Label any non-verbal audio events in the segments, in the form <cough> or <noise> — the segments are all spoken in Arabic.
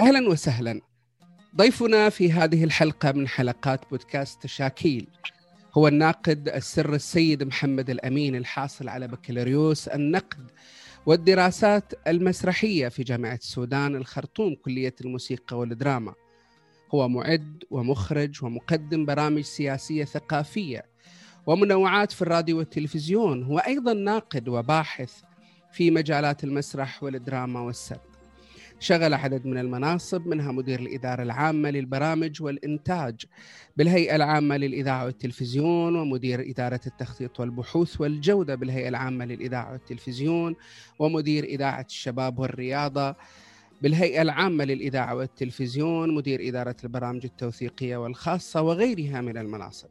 أهلا وسهلا. ضيفنا في هذه الحلقة من حلقات بودكاست تشاكيل هو الناقد السر السيد محمد الأمين الحاصل على بكالوريوس النقد والدراسات المسرحية في جامعة السودان الخرطوم كلية الموسيقى والدراما. هو معد ومخرج ومقدم برامج سياسية ثقافية ومنوعات في الراديو والتلفزيون. هو أيضا ناقد وباحث في مجالات المسرح والدراما والسرد شغل عدد من المناصب منها مدير الإدارة العامة للبرامج والإنتاج. بالهيئة العامة للإذاعة والتلفزيون ومدير إدارة التخطيط والبحوث والجودة بالهيئة العامة للإذاعة والتلفزيون ومدير إذاعة الشباب والرياضة بالهيئة العامة للإذاعة والتلفزيون مدير إدارة البرامج التوثيقية والخاصة وغيرها من المناصب.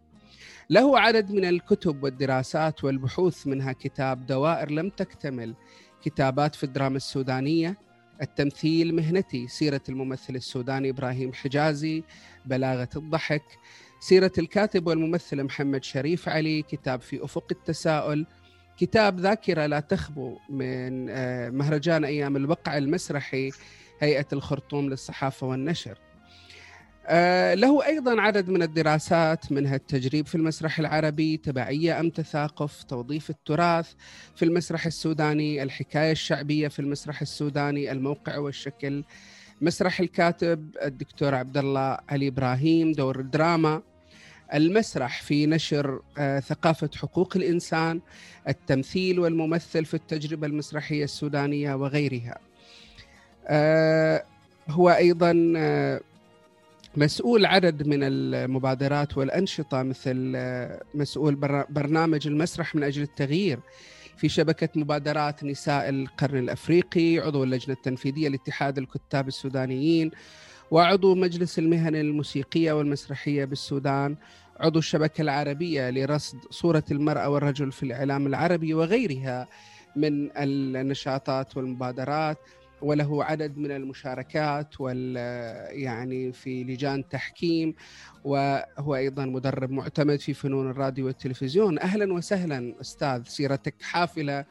له عدد من الكتب والدراسات والبحوث منها كتاب دوائر لم تكتمل كتابات في الدراما السودانية التمثيل مهنتي سيرة الممثل السوداني إبراهيم حجازي بلاغة الضحك سيرة الكاتب والممثل محمد شريف علي كتاب في أفق التساؤل كتاب ذاكرة لا تخبو من آه، مهرجان أيام الوقع المسرحي هيئة الخرطوم للصحافة والنشر. له أيضا عدد من الدراسات منها التجريب في المسرح العربي تبعية أم تثاقف توظيف التراث في المسرح السوداني الحكاية الشعبية في المسرح السوداني الموقع والشكل مسرح الكاتب الدكتور عبد الله علي إبراهيم دور الدراما المسرح في نشر آه، ثقافة حقوق الإنسان التمثيل والممثل في التجربة المسرحية السودانية وغيرها. آه، هو أيضا مسؤول عدد من المبادرات والأنشطة مثل آه، مسؤول برنامج المسرح من أجل التغيير. في شبكة مبادرات نساء القرن الأفريقي عضو اللجنة التنفيذية لاتحاد الكتاب السودانيين وعضو مجلس المهن الموسيقية والمسرحية بالسودان. عضو الشبكة العربية لرصد صورة المرأة والرجل في الإعلام العربي وغيرها من النشاطات والمبادرات. وله عدد من المشاركات وال يعني في لجان تحكيم وهو أيضا مدرب معتمد في فنون الراديو والتلفزيون. أهلا وسهلا أستاذ سيرتك حافلة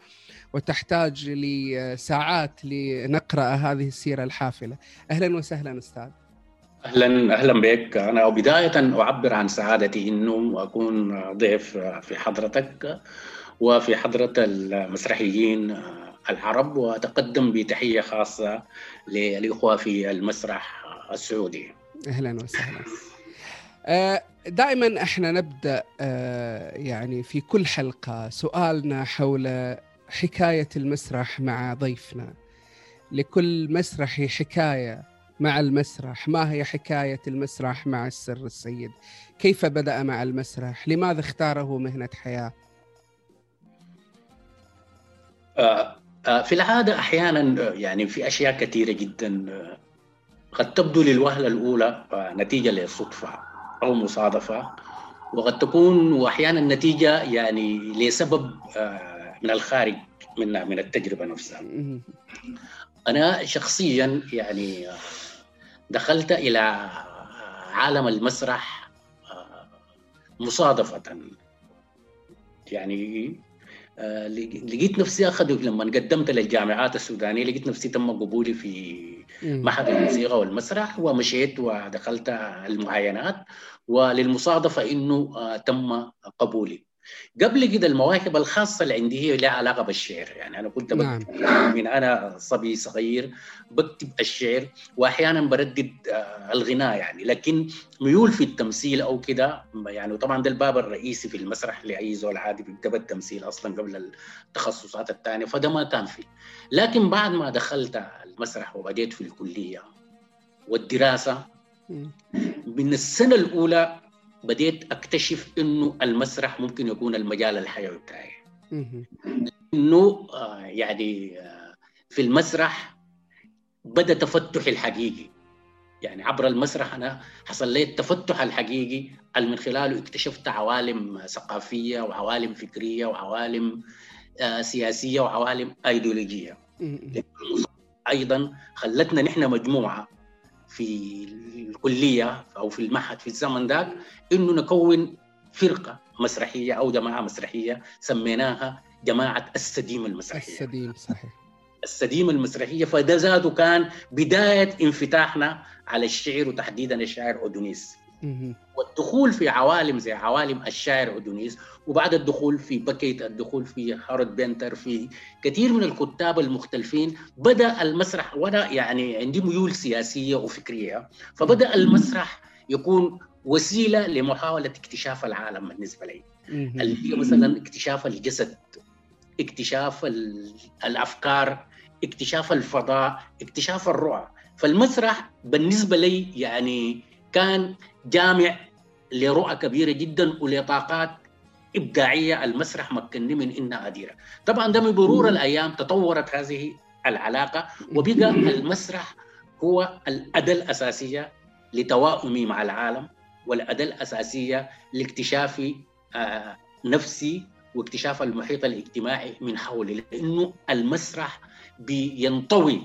وتحتاج لساعات لنقرأ هذه السيرة الحافلة. أهلا وسهلا أستاذ. أهلا أهلا بك. أنا بدايه أعبر عن سعادتي إنه أكون ضيف في حضرتك وفي حضرة المسرحيين العرب وأتقدم بتحية خاصة للإخوة في المسرح السعودي. أهلا وسهلا. آه، دائما إحنا نبدأ آه، يعني في كل حلقة سؤالنا حول حكاية المسرح مع ضيفنا. لكل مسرحي حكاية مع المسرح. ما هي حكاية المسرح مع السر السيد؟ كيف بدأ مع المسرح؟ لماذا اختاره مهنة حياة؟ آه، آه، في العادة أحيانا آه، يعني في أشياء كثيرة جدا آه، قد تبدو للوهلة الأولى نتيجة لصدفة أو مصادفة وقد تكون وأحيانا نتيجة يعني لسبب من الخارج من من التجربة نفسها. أنا شخصيا يعني دخلت إلى عالم المسرح مصادفة. يعني آه، لقيت نفسي أخذ لما قدمت للجامعات السودانية لقيت نفسي تم قبولي في معهد الموسيقى والمسرح ومشيت ودخلت المعاينات. وللمصادفة إنه آه، تم قبولي. قبل كده المواهب الخاصة اللي عندي هي لها علاقة بالشعر. يعني أنا كنت نعم. من أنا صبي صغير بكتب الشعر وأحيانا بردد آه، الغناء يعني. لكن ميول في التمثيل أو كده يعني طبعا ده الباب الرئيسي في المسرح لأي زول عادي بيكتب التمثيل أصلا قبل التخصصات الثانية فده ما كان فيه. لكن بعد ما دخلت المسرح وبديت في الكلية والدراسة من السنة الأولى بديت أكتشف إنه المسرح ممكن يكون المجال الحيوي بتاعي. إنه آه، يعني آه، في المسرح بدأ تفتح الحقيقي. يعني عبر المسرح أنا حصل لي التفتح الحقيقي اللي من خلاله اكتشفت عوالم ثقافية وعوالم فكرية وعوالم آه، سياسية وعوالم أيديولوجية. أيضا خلتنا نحن مجموعة في الكلية أو في المعهد في الزمن ذاك إنه نكون فرقة مسرحية أو جماعة مسرحية سميناها جماعة السديم المسرحية. السديم صحيح. السديم المسرحية في حد ذاته كان بداية انفتاحنا على الشعر وتحديدا الشاعر أودونيس. والدخول في عوالم زي عوالم الشاعر أودونيس وبعد الدخول في بكيت الدخول في هارولد بنتر في كثير من الكتاب المختلفين بدأ المسرح وأنا يعني عندي ميول سياسية وفكرية فبدأ المسرح يكون وسيلة لمحاولة اكتشاف العالم بالنسبة لي. اللي هي مثلا اكتشاف الجسد اكتشاف الأفكار اكتشاف الفضاء اكتشاف الرؤى. فالمسرح بالنسبة لي يعني كان جامع لرؤى كبيرة جدا ولطاقات إبداعية المسرح مكنني من انها أديرة. طبعا ده بمرور الأيام تطورت هذه العلاقة وبقى المسرح هو الأداة الأساسية لتوائمي مع العالم والأداة الأساسية لاكتشاف آه، نفسي واكتشاف المحيط الاجتماعي من حولي. لأنه المسرح بينطوي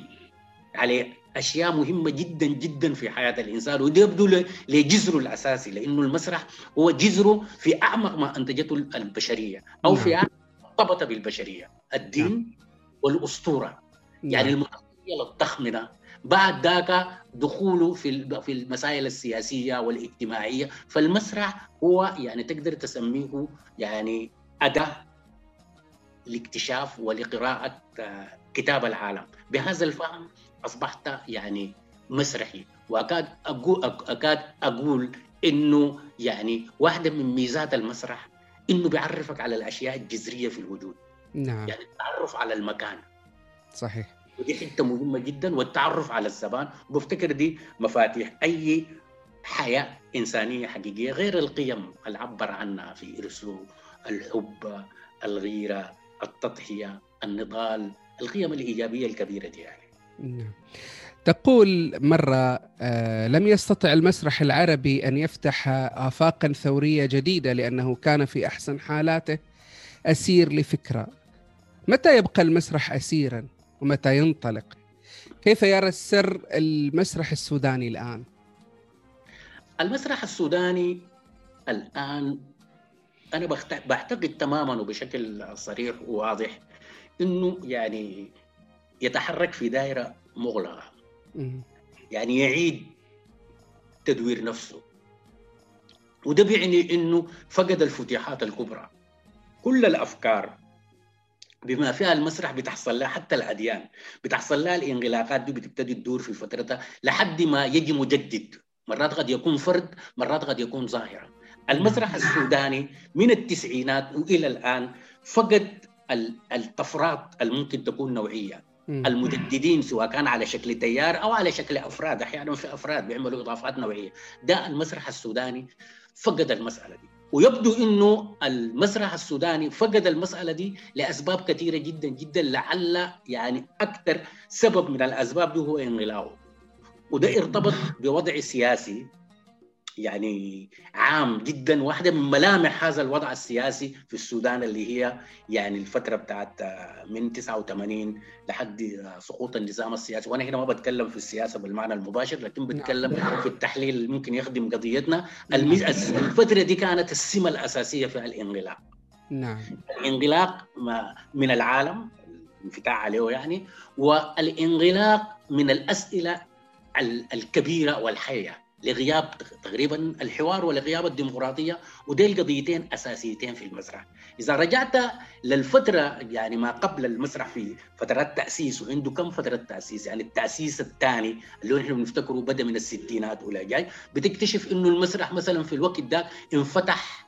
على أشياء مهمة جدا جدا في حياة الإنسان وده يبدو لجذره الأساسي لأنه المسرح هو جذره في أعمق ما أنتجته البشرية أو في نعم. أعمق مرتبطه بالبشرية الدين نعم. والأسطورة نعم. يعني المسرحيه الضخمه بعد ذاك دخوله في في المسائل السياسية والاجتماعية فالمسرح هو يعني تقدر تسميه يعني أداة لاكتشاف ولقراءة آه، كتاب العالم بهذا الفهم أصبحت يعني مسرحي. وأكاد أقول أكاد أقول إنه يعني واحدة من ميزات المسرح إنه بيعرفك على الأشياء الجذرية في الوجود. نعم. يعني التعرف على المكان. صحيح. ودي حتة مهمة جدا والتعرف على الزمان وبفتكر دي مفاتيح أي حياة إنسانية حقيقية غير القيم اللي عبر عنها في ارسلو الحب الغيرة التضحية النضال القيم الإيجابية الكبيرة دي يعني. نعم. تقول مرة آه لم يستطع المسرح العربي أن يفتح آفاقا ثورية جديدة لأنه كان في أحسن حالاته أسير لفكرة. متى يبقى المسرح أسيرا؟ ومتى ينطلق؟ كيف يرى السر المسرح السوداني الآن؟ المسرح السوداني الآن أنا بعتقد تماما وبشكل صريح وواضح أنه يعني يتحرك في دائرة مغلقة. يعني يعيد تدوير نفسه. وده بيعني إنه فقد الفتيحات الكبرى. كل الأفكار بما فيها المسرح بتحصل لها حتى الأديان بتحصل لها الانغلاقات دي بتبتدي تدور في فترتها لحد ما يجي مجدد. مرات قد يكون فرد مرات قد يكون ظاهرة. المسرح السوداني من التسعينات وإلى الآن فقد الطفرات الممكن تكون نوعية. المجددين سواء كان على شكل تيار أو على شكل أفراد. أحيانا في أفراد بيعملوا إضافات نوعية. ده المسرح السوداني فقد المسألة دي. ويبدو إنه المسرح السوداني فقد المسألة دي لأسباب كثيرة جدا جدا لعل يعني أكثر سبب من الأسباب دي هو انغلاقه. وده ارتبط بوضع سياسي يعني عام جدا واحدة من ملامح هذا الوضع السياسي في السودان اللي هي يعني الفترة بتاعت آه، من 89 لحد آه، سقوط النظام السياسي. وأنا هنا ما بتكلم في السياسة بالمعنى المباشر لكن بتكلم نعم. في التحليل اللي ممكن يخدم قضيتنا. نعم. الفترة دي كانت السمة الأساسية في الانغلاق. نعم. الانغلاق من العالم الانفتاح عليه يعني والانغلاق من الأسئلة الكبيرة والحية. لغياب تقريبا الحوار ولغياب الديمقراطية ودي القضيتين أساسيتين في المسرح. إذا رجعت للفترة يعني ما قبل المسرح في فترات تأسيس وعنده كم فترة تأسيس؟ يعني التأسيس الثاني اللي نحن بنفتكره بدا من الستينات ولا جاي. بتكتشف إنه المسرح مثلا في الوقت ده انفتح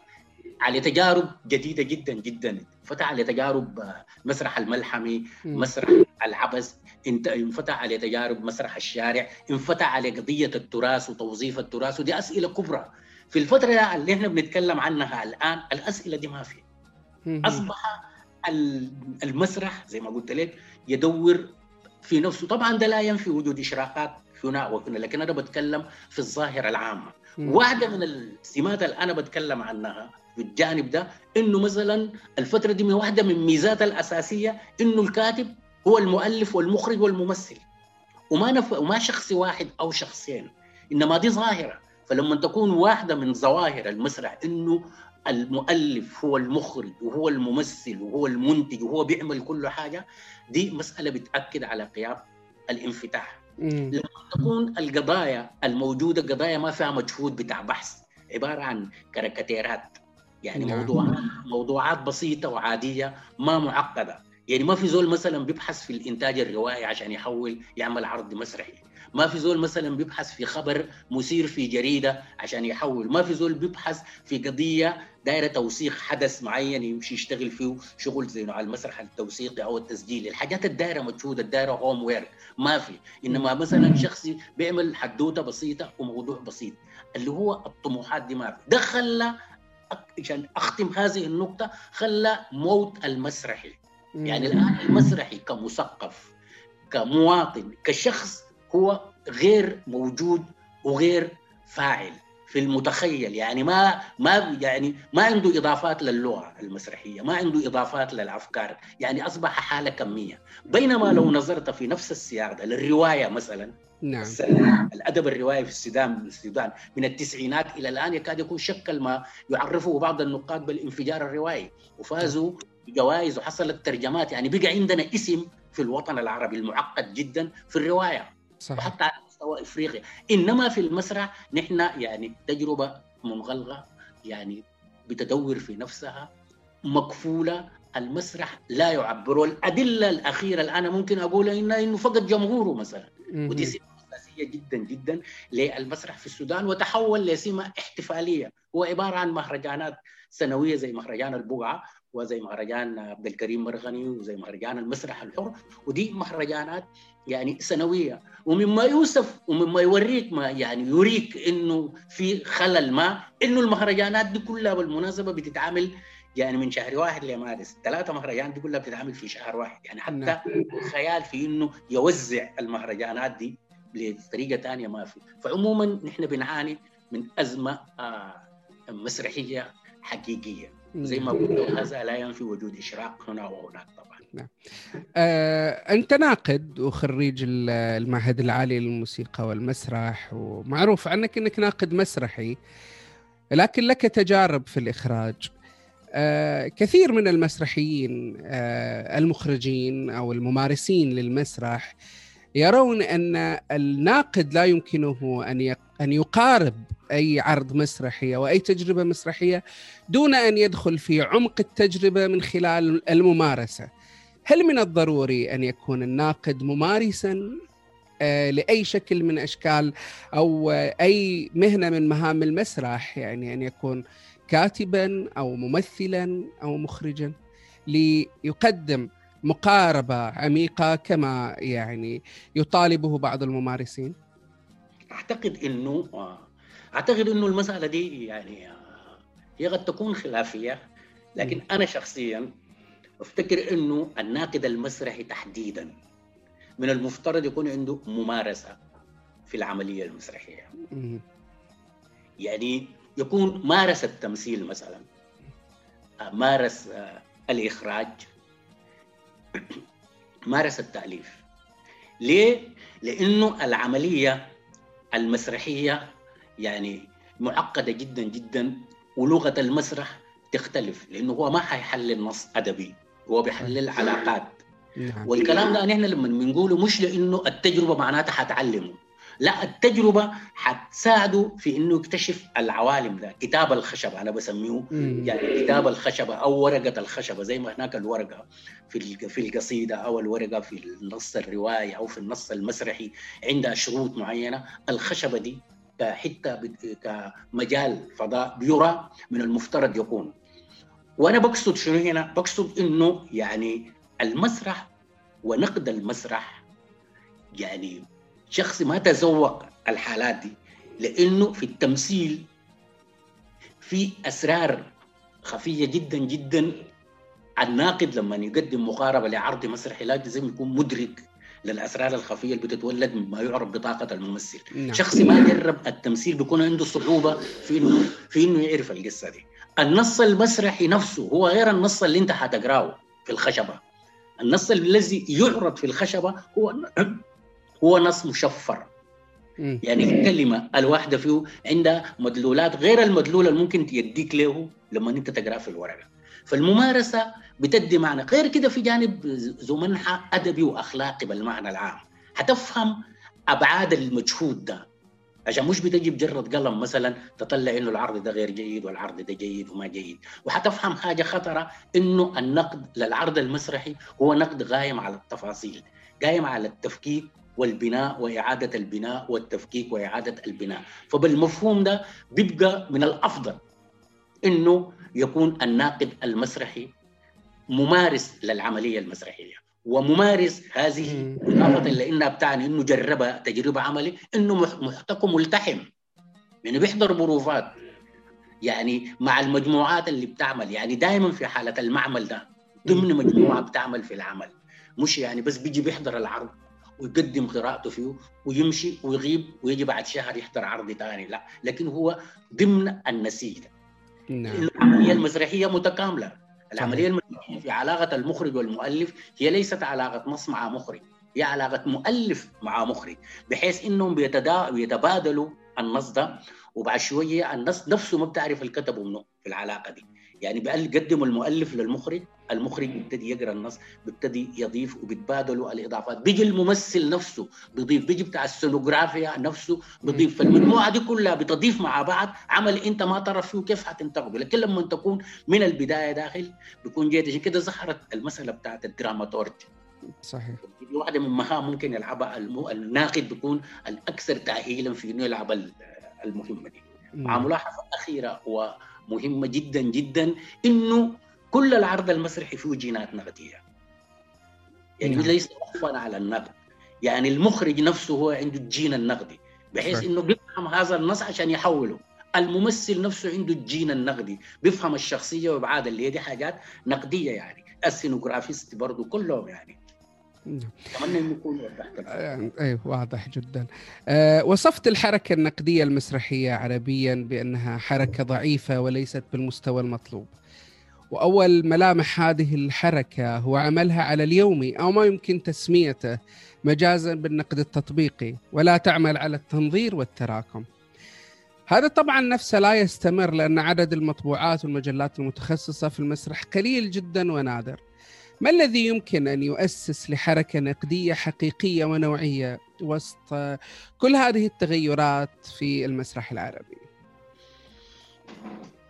على تجارب جديدة جدا جدا. فتح على تجارب مسرح الملحمي مسرح العبث انفتح على تجارب مسرح الشارع انفتح على قضية التراث وتوظيف التراث ودي أسئلة كبرى. في الفترة اللي إحنا بنتكلم عنها الآن الأسئلة دي ما في. أصبح المسرح زي ما قلت لك يدور في نفسه. طبعا ده لا ينفي وجود إشراقات هنا وهنا لكن أنا بتكلم في الظاهرة العامة. واحدة من السمات اللي أنا بتكلم عنها في الجانب ده إنه مثلا الفترة دي من واحدة من ميزاتها الأساسية إنه الكاتب هو المؤلف والمخرج والممثل. وما نف... وما شخص واحد أو شخصين. إنما دي ظاهرة. فلما تكون واحدة من ظواهر المسرح إنه المؤلف هو المخرج وهو الممثل وهو المنتج وهو بيعمل كل حاجة دي مسألة بتأكد على قيام الانفتاح. لما تكون القضايا الموجودة قضايا ما فيها مجهود بتاع بحث. عبارة عن كاريكاتيرات. يعني نعم. موضوعات موضوعات بسيطة وعادية ما معقدة. يعني ما في زول مثلا بيبحث في الإنتاج الروائي عشان يحول يعمل عرض مسرحي. ما في زول مثلا بيبحث في خبر مثير في جريدة عشان يحول. ما في زول بيبحث في قضية دايرة توثيق حدث معين يمشي يشتغل فيه شغل زي على المسرح التوثيقي أو التسجيلي الحاجات الدايرة مجهوده الدايرة هوم وير ما في. إنما مثلا شخص بيعمل حدوتة بسيطة وموضوع بسيط. اللي هو الطموحات دي ما في. ده خلى عشان أختم هذه النقطة خلى موت المسرحي. يعني الآن المسرحي كمثقف كمواطن كشخص هو غير موجود وغير فاعل في المتخيل. يعني ما ما يعني ما عنده إضافات للغة المسرحية، ما عنده إضافات للأفكار، يعني أصبح حالة كمية، بينما لو نظرت في نفس السياق ده للرواية مثلا نعم. الأدب الروائي في السودان السودان من التسعينات إلى الآن يكاد يكون شكل ما يعرفه بعض النقاد بالانفجار الروائي. وفازوا بجوائز وحصلت ترجمات يعني بقى عندنا اسم في الوطن العربي المعقد جدا في الرواية صحيح. وحتى على مستوى إفريقيا. إنما في المسرح نحن يعني تجربة منغلقة يعني بتدور في نفسها مكفوله المسرح لا يعبر. الادله الأخيرة الان ممكن أقول انه إنه فقد جمهوره مثلا. ودي سمه أساسية جدا جدا للمسرح في السودان وتحول لسمه احتفالية. هو عبارة عن مهرجانات سنوية زي مهرجان البقعة وزي مهرجان عبد الكريم مرغني وزي مهرجان المسرح الحر ودي مهرجانات يعني سنوية. ومما يوصف ومما يوريك ما يعني يريك إنه في خلل ما إنه المهرجانات دي كلها بالمناسبة بتتعامل يعني من شهر واحد لمارس ثلاثة مهرجان دي كلها بتتعامل في شهر واحد. يعني حتى نعم. خيال في إنه يوزع المهرجانات دي بطريقه ثانية ما في. فعموما نحن بنعاني من أزمة آه مسرحية حقيقية. زي ما قلت هذا لا ينفي وجود إشراق هنا وهناك طبعا. نعم. آه، أنت ناقد وخريج المعهد العالي للموسيقى والمسرح ومعروف عنك إنك ناقد مسرحي لكن لك تجارب في الإخراج. آه، كثير من المسرحيين آه، المخرجين أو الممارسين للمسرح يرون أن الناقد لا يمكنه أن أن يقارب أي عرض مسرحي أو اي تجربة مسرحية دون أن يدخل في عمق التجربة من خلال الممارسة. هل من الضروري أن يكون الناقد ممارسا آه، لأي شكل من أشكال أو أي مهنة من مهام المسرح يعني أن يكون كاتبا أو ممثلا أو مخرجا ليقدم مقاربة عميقة كما يعني يطالبه بعض الممارسين؟ أعتقد إنه أعتقد إنه المسألة دي يعني هي قد تكون خلافية لكن أنا شخصيا أفتكر إنه الناقد المسرحي تحديدا من المفترض يكون عنده ممارسة في العملية المسرحية. يعني يكون مارس التمثيل مثلا مارس الإخراج <coughs> مارس التأليف. ليه؟ لأنه العملية المسرحية يعني معقدة جدا جدا ولغة المسرح تختلف لأنه هو ما حيحلل نص أدبي هو بيحلل علاقات. نعم. والكلام ده نحن لما بنقوله مش لأنه التجربة معناتها حتعلمه. لا التجربة حتساعده في إنه يكتشف العوالم ده كتاب الخشبة أنا بسميه يعني كتاب الخشبة أو ورقة الخشبة زي ما هناك الورقة في في القصيدة أو الورقة في النص الرواية أو في النص المسرحي عندها شروط معينة. الخشبة دي كحتة كمجال فضاء بيرى من المفترض يكون. وأنا بقصد شنو هنا؟ بقصد إنه يعني المسرح ونقد المسرح يعني شخص ما تذوق الحالات دي لأنه في التمثيل في أسرار خفية جدا جدا. الناقد لما يقدم مقاربة لعرض مسرحي لازم يكون مدرك للأسرار الخفية اللي بتتولد ما يعرف بطاقة الممثل. نعم. شخص ما جرب التمثيل بيكون عنده صعوبة في انه في إنه يعرف القصة دي. النص المسرحي نفسه هو غير النص اللي أنت حتقراه في الخشبة. النص الذي يعرض في الخشبة هو هو نص مشفر. يعني الكلمة الواحدة فيه عندها مدلولات غير المدلول اللي ممكن يديك له لما انت تقراه في الورقة. فالممارسة بتدي معنى. غير كده في جانب ذو منحى أدبي وأخلاقي بالمعنى العام. حتفهم أبعاد المجهود ده. عشان مش بتجي بجرد قلم مثلا تطلع إنه العرض ده غير جيد والعرض ده جيد وما جيد. وحتفهم حاجة خطرة إنه النقد للعرض المسرحي هو نقد قايم على التفاصيل قايم على التفكيك والبناء وإعادة البناء والتفكيك وإعادة البناء. فبالمفهوم ده بيبقى من الأفضل إنه يكون الناقد المسرحي ممارس للعملية المسرحية. وممارس هذه إضافة لأنها بتعني إنه جربها تجربة عملي إنه محتكم ملتحم يعني بيحضر بروفات يعني مع المجموعات اللي بتعمل يعني دائما في حالة المعمل ده ضمن مجموعة بتعمل في العمل. مش يعني بس بيجي بيحضر العرض. ويقدم قراءته فيه ويمشي ويغيب ويجي بعد شهر يحضر عرض ثاني لا لكن هو ضمن النسيج. نعم. العملية المسرحية متكاملة. العملية المسرحية في علاقة المخرج والمؤلف هي ليست علاقة نص مع مخرج هي علاقة مؤلف مع مخرج بحيث إنهم بيتبادلوا النص ده وبعد شوية النص نفسه ما بتعرف الكتب منه في العلاقة دي. يعني بيقدم المؤلف للمخرج المخرج بيبتدي يقرأ النص بيبتدي يضيف وبيتبادلوا الإضافات. بيجي الممثل نفسه بيضيف بيجي بتاع السونوغرافيا نفسه بيضيف فالمجموعه دي كلها بتضيف مع بعض. عمل انت ما تعرف فيه كيف حتنتقده. لكن لما تكون من البداية داخل بيكون جيد. عشان كده ظهرت المسألة بتاعت الدراماتورج. صحيح. دي واحدة من مهام ممكن يلعبها الناقد بيكون الأكثر تاهيلا في إنه يلعب المهمة دي. مع ملاحظة أخيرة ومهمة جدا جدا إنه كل العرض المسرحي فيه جينات نقديه يعني نعم. ليس وقفا على النقد يعني المخرج نفسه هو عنده الجين النقدي بحيث إنه بيفهم هذا النص عشان يحوله. الممثل نفسه عنده الجين النقدي بيفهم الشخصية وابعاد اللي هي دي حاجات نقدية يعني. السينوغرافيست برضه كلهم يعني. نعم. أتمنى إنه يكون وضحت أيوه واضح جدا. أه وصفت الحركة النقدية المسرحية عربيا بأنها حركة ضعيفة وليست بالمستوى المطلوب. وأول ملامح هذه الحركة هو عملها على اليومي أو ما يمكن تسميته مجازا بالنقد التطبيقي ولا تعمل على التنظير والتراكم. هذا طبعا نفسه لا يستمر لأن عدد المطبوعات والمجلات المتخصصة في المسرح قليل جدا ونادر. ما الذي يمكن أن يؤسس لحركة نقدية حقيقية ونوعية وسط كل هذه التغيرات في المسرح العربي؟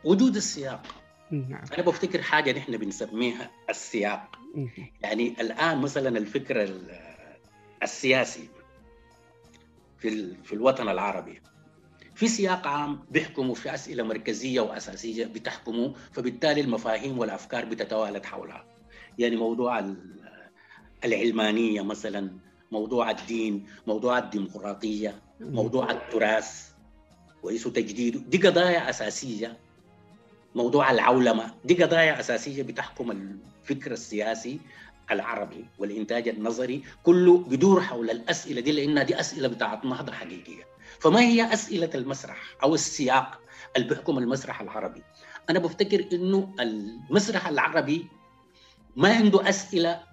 وجود السياق نعم. أنا بفتكر حاجة نحن بنسميها السياق. يعني الآن مثلا الفكر السياسي في في الوطن العربي. في سياق عام بيحكموا في أسئلة مركزية وأساسية بتحكموا فبالتالي المفاهيم والأفكار بتتوالد حولها. يعني موضوع العلمانية مثلا موضوع الدين موضوع الديمقراطية موضوع التراث كويس وتجديده دي قضايا أساسية موضوع العولمة. دي قضايا أساسية بتحكم الفكر السياسي العربي والإنتاج النظري كله بدور حول الأسئلة دي لانها دي أسئلة بتاعت نهضة حقيقية. فما هي أسئلة المسرح أو السياق اللي بيحكم المسرح العربي؟ أنا بفتكر إنه المسرح العربي ما عنده أسئلة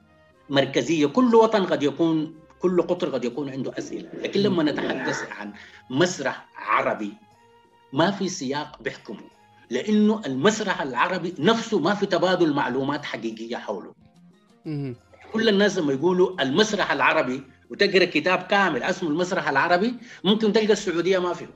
مركزية. كل وطن قد يكون كل قطر قد يكون عنده أسئلة. لكن لما نتحدث عن مسرح عربي ما في سياق بيحكمه. لأنه المسرح العربي نفسه ما في تبادل معلومات حقيقية حوله. كل الناس لما يقولوا المسرح العربي وتقرأ كتاب كامل اسمه المسرح العربي ممكن تلقى السعودية ما فيه.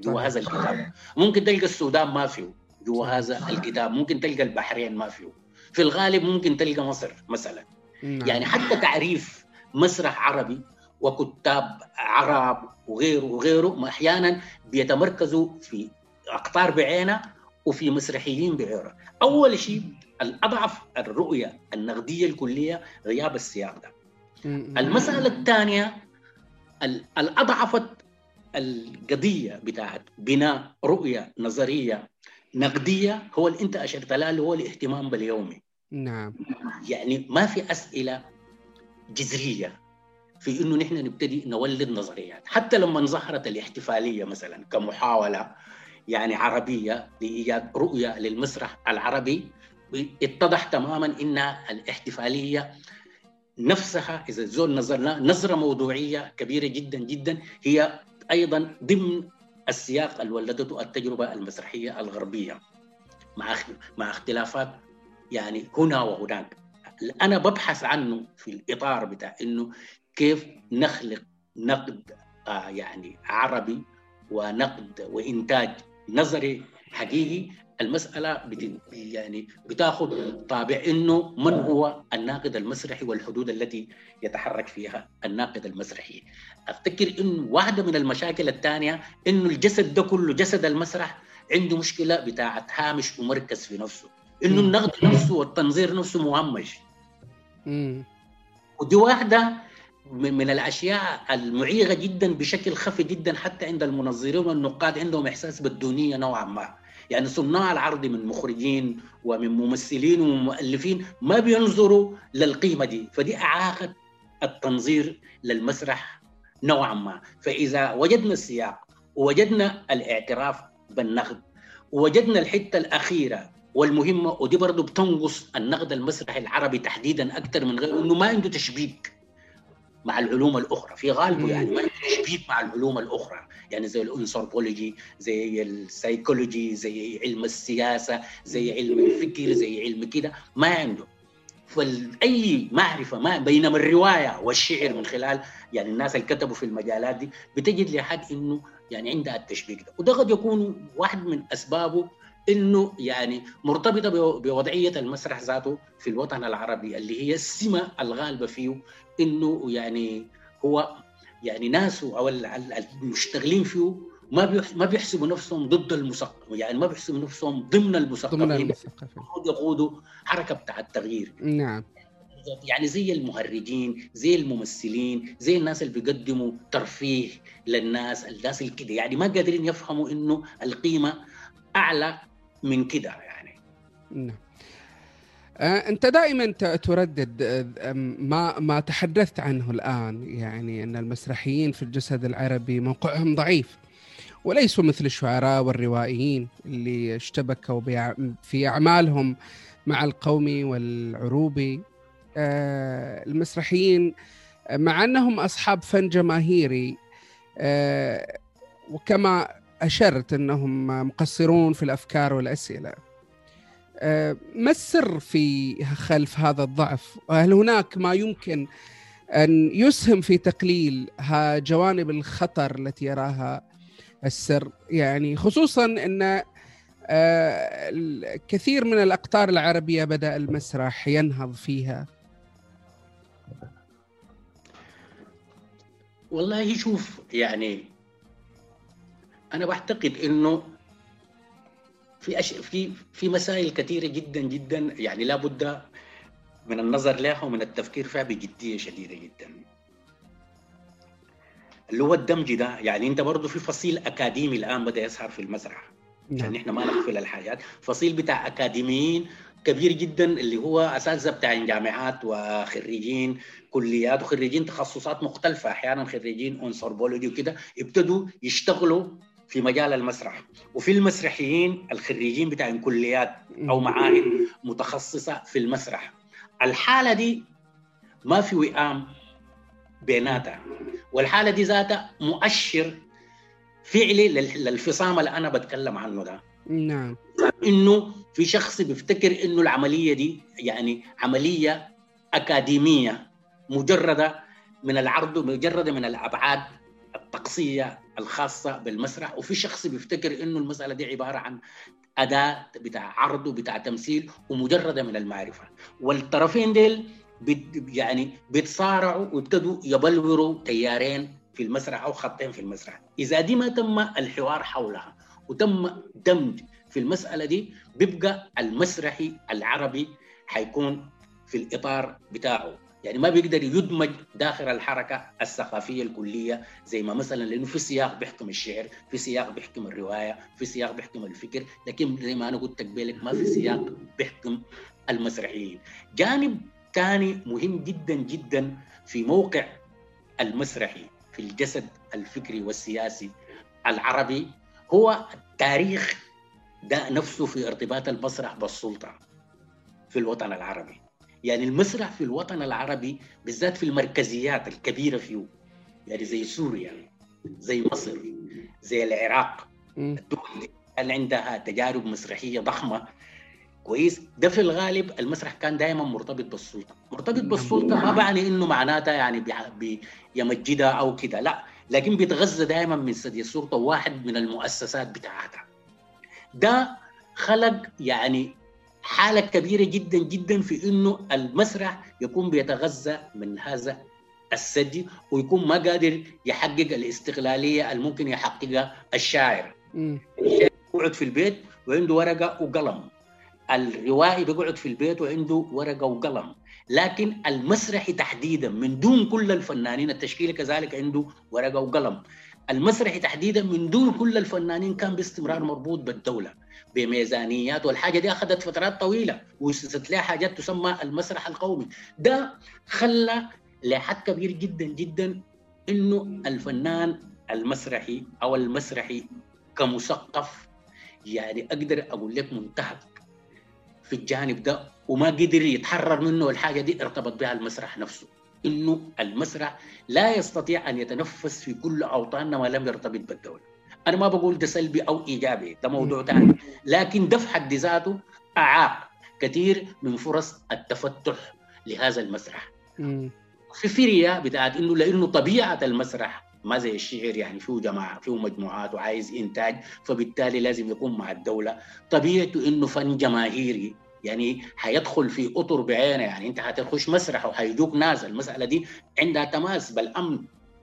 جوا هذا الكتاب. ممكن تلقى السودان ما فيه. جوا هذا الكتاب. ممكن تلقى البحرين ما فيه. في الغالب ممكن تلقى مصر مثلا. نعم. يعني حتى تعريف مسرح عربي وكتاب عرب وغيره وغيره أحيانا بيتمركزوا في اقطار بعينها وفي مسرحيين بعينها أول شيء الأضعف الرؤية النقدية الكلية غياب السياق. ده المسألة الثانية الاضعفت القضية بتاعت بناء رؤية نظرية نقدية هو اللي أنت أشرت له هو الاهتمام باليومي. نعم. يعني ما في أسئلة جذرية في إنه نحن نبتدي نولد نظريات. حتى لما ظهرت الاحتفالية مثلا كمحاولة يعني عربية لايجاد رؤية للمسرح العربي اتضح تماما إن الاحتفالية نفسها إذا زول نظرنا نظرة موضوعية كبيرة جدا جدا هي أيضا ضمن السياق اللي ولدته التجربة المسرحية الغربية. مع مع اختلافات يعني هنا وهناك. أنا ببحث عنه في الإطار بتاع إنه كيف نخلق نقد آه يعني عربي ونقد وإنتاج نظري حقيقي المسألة بت يعني بتاخذ طابع إنه من هو الناقد المسرحي والحدود التي يتحرك فيها الناقد المسرحي. أفتكر انه واحدة من المشاكل الثانية إنه الجسد ده كله جسد المسرح عنده مشكلة بتاعت هامش ومركز في نفسه. إنه النقد نفسه والتنظير نفسه مهمش. ودي واحدة من الأشياء المعيقه جدا بشكل خفي جدا حتى عند المنظرين والنقاد عندهم إحساس بالدونيه نوعا ما. يعني صناع العرض من مخرجين ومن ممثلين ومؤلفين ما بينظروا للقيمة دي. فدي اعاقت التنظير للمسرح نوعا ما. فإذا وجدنا السياق ووجدنا الاعتراف بالنقد ووجدنا الحتة الأخيرة والمهمة ودي برضه بتنقص النقد المسرحي العربي تحديدا أكثر من غيره إنه ما عنده تشبيك. مع العلوم الأخرى. في غالبه يعني ما تشبيك مع العلوم الأخرى. يعني زي الانثروبولوجي زي السايكولوجي زي علم السياسة زي علم الفكر زي علم كده. ما عنده. فاي معرفة ما بينما الرواية والشعر من خلال يعني الناس اللي كتبوا في المجالات دي بتجد لحد إنه يعني عندها التشبيك ده. وده قد يكون واحد من أسبابه إنه يعني مرتبطة بوضعية المسرح ذاته في الوطن العربي اللي هي السمة الغالبة فيه إنه يعني هو يعني ناسه أو المشتغلين فيه ما ما بيحسبوا نفسهم ضد المثقف يعني ما بيحسبوا نفسهم ضمن المثقفين. ضمن المثقفين. يقودوا حركة بتاع التغيير. نعم. يعني زي المهرجين زي الممثلين زي الناس اللي بيقدموا ترفيه للناس الناس اللي كده يعني ما قادرين يفهموا إنه القيمة أعلى من كده يعني. نعم. آه، أنت دائما تردد آه، ما ما تحدثت عنه الآن يعني أن المسرحيين في الجسد العربي موقعهم ضعيف وليسوا مثل الشعراء والروائيين اللي اشتبكوا في أعمالهم مع القومي والعروبي آه، المسرحيين مع أنهم أصحاب فن جماهيري وكما أشرت أنهم مقصرون في الأفكار والأسئلة. آه، ما السر في خلف هذا الضعف؟ هل هناك ما يمكن أن يسهم في تقليل جوانب الخطر التي يراها السر؟ يعني خصوصا أن آه، كثير من الأقطار العربية بدأ المسرح ينهض فيها. والله شوف يعني أنا بعتقد إنه في أش... في في مسائل كثيرة جدا جدا يعني لابد من النظر لها ومن التفكير فيها بجدية شديدة جدا. اللي هو الدمج ده يعني أنت برضه في فصيل أكاديمي الآن بدأ يظهر في المسرح نعم. يعني إحنا ما نغفل الحاجات فصيل بتاع أكاديميين كبير جدا اللي هو أساتذة بتاع جامعات وخريجين كليات وخريجين تخصصات مختلفة. أحيانا خريجين أنثروبولوجي وكده ابتدوا يشتغلوا في مجال المسرح. وفي المسرحيين الخريجين بتاع كليات أو معاهد متخصصة في المسرح. الحالة دي ما في وئام بيناتها. والحالة دي ذاتها مؤشر فعلي للفصام اللي أنا بتكلم عنه ده. نعم. إنه في شخص بيفتكر إنه العملية دي يعني عملية أكاديمية مجرده من العرض مجرده من الأبعاد الطقسية الخاصة بالمسرح وفي شخص بيفتكر إنه المسألة دي عبارة عن أداة بتاع عرض وبتاع تمثيل ومجردة من المعرفة. والطرفين ديل يعني بيتصارعوا وابتدوا يبلوروا تيارين في المسرح أو خطين في المسرح. إذا دي ما تم الحوار حولها وتم دمج في المسألة دي بيبقى المسرحي العربي حيكون في الإطار بتاعه. يعني ما بيقدر يدمج داخل الحركة الثقافية الكلية زي ما مثلا لأنه في سياق بيحكم الشعر، في سياق بيحكم الرواية، في سياق بيحكم الفكر، لكن زي ما أنا قلت قبلك ما في سياق بيحكم المسرحيين. جانب ثاني مهم جدا جدا في موقع المسرحي في الجسد الفكري والسياسي العربي هو التاريخ ده نفسه في ارتباط المسرح بالسلطة في الوطن العربي يعني المسرح في الوطن العربي بالذات في المركزيات الكبيرة فيه يعني زي سوريا زي مصر زي العراق. الدول اللي عندها تجارب مسرحية ضخمة. كويس. ده في الغالب المسرح كان دائما مرتبط بالسلطة. مرتبط بالسلطة ما بعني إنه معناتها يعني بيمجدها أو كده. لا. لكن بيتغذى دائما من ثدي السلطة واحد من المؤسسات بتاعتها. ده خلق يعني حالة كبيرة جدا جدا في إنه المسرح يكون بيتغذى من هذا الثدي ويكون ما قادر يحقق الاستقلالية الممكن يحققها الشاعر. الشاعر يقعد في البيت وعنده ورقة وقلم. الروائي بيقعد في البيت وعنده ورقة وقلم. لكن المسرحي تحديدا من دون كل الفنانين التشكيل كذلك عنده ورقة وقلم. المسرحي تحديدا من دون كل الفنانين كان باستمرار مربوط بالدولة. بميزانيات والحاجة دي اخذت فترات طويلة واسست لها حاجات تسمى المسرح القومي. ده خلى لحد كبير جدا جدا إنه الفنان المسرحي أو المسرحي كمثقف يعني أقدر أقول لك منتهك في الجانب ده وما قدر يتحرر منه الحاجة دي ارتبط بها المسرح نفسه. إنه المسرح لا يستطيع أن يتنفس في كل أوطاننا ما لم يرتبط بالدولة. أنا ما بقول ده سلبي أو إيجابي ده موضوع ثاني لكن ده في حد ذاته أعاق كثير من فرص التفتح لهذا المسرح. في فرية بتاعت إنه لإنه طبيعة المسرح ما زي الشعر يعني فيه جماعة فيه مجموعات وعايز إنتاج فبالتالي لازم يكون مع الدولة. طبيعته إنه فن جماهيري يعني حيدخل في أطر بعينه يعني أنت حتخش مسرح وحيجوك ناس المسألة دي عندها تماس بالامن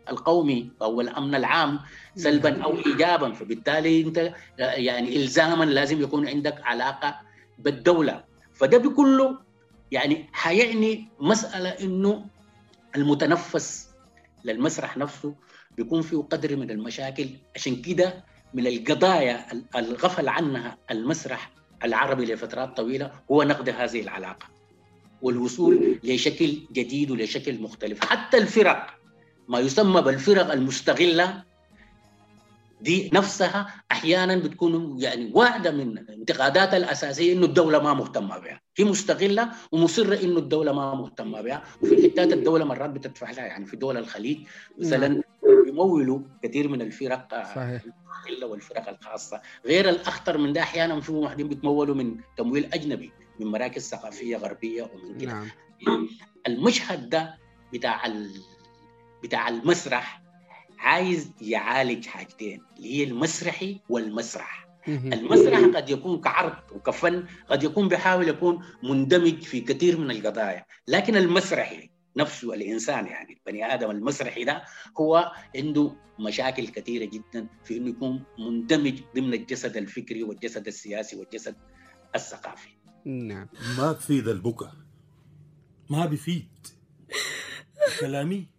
القومي أو الأمن العام سلبا أو ايجابا. فبالتالي أنت يعني الزاما لازم يكون عندك علاقة بالدولة. فده بكله يعني حيعني مسألة إنه المتنفس للمسرح نفسه بيكون فيه قدر من المشاكل. عشان كده من القضايا الغفل عنها المسرح العربي لفترات طويلة هو نقد هذه العلاقة والوصول لشكل جديد ولشكل مختلف. حتى الفرق ما يسمى بالفرق المستغلة دي نفسها أحيانا بتكون يعني واحدة من انتقاداتها الأساسية إنه الدولة ما مهتمة بها، هي مستغلة ومصرة إنه الدولة ما مهتمة بها، وفي الحتات الدولة مرات بتدفع لها يعني في دول الخليج مثلا يمولوا كثير من الفرق صحيح. والفرق الخاصة، غير الأخطر من ده أحيانا في واحدين بيتمولوا من تمويل أجنبي من مراكز ثقافية غربية ومن كده. نعم. المشهد ده بتاع بتاع المسرح عايز يعالج حاجتين اللي هي المسرحي والمسرح. المسرح قد يكون كعرض وكفن قد يكون بيحاول يكون مندمج في كثير من القضايا. لكن المسرحي نفسه الإنسان يعني البني آدم المسرحي ده هو عنده مشاكل كثيرة جدا في إنه يكون مندمج ضمن الجسد الفكري والجسد السياسي والجسد الثقافي. نعم. ما بفيد البكا ما بفيد كلامي.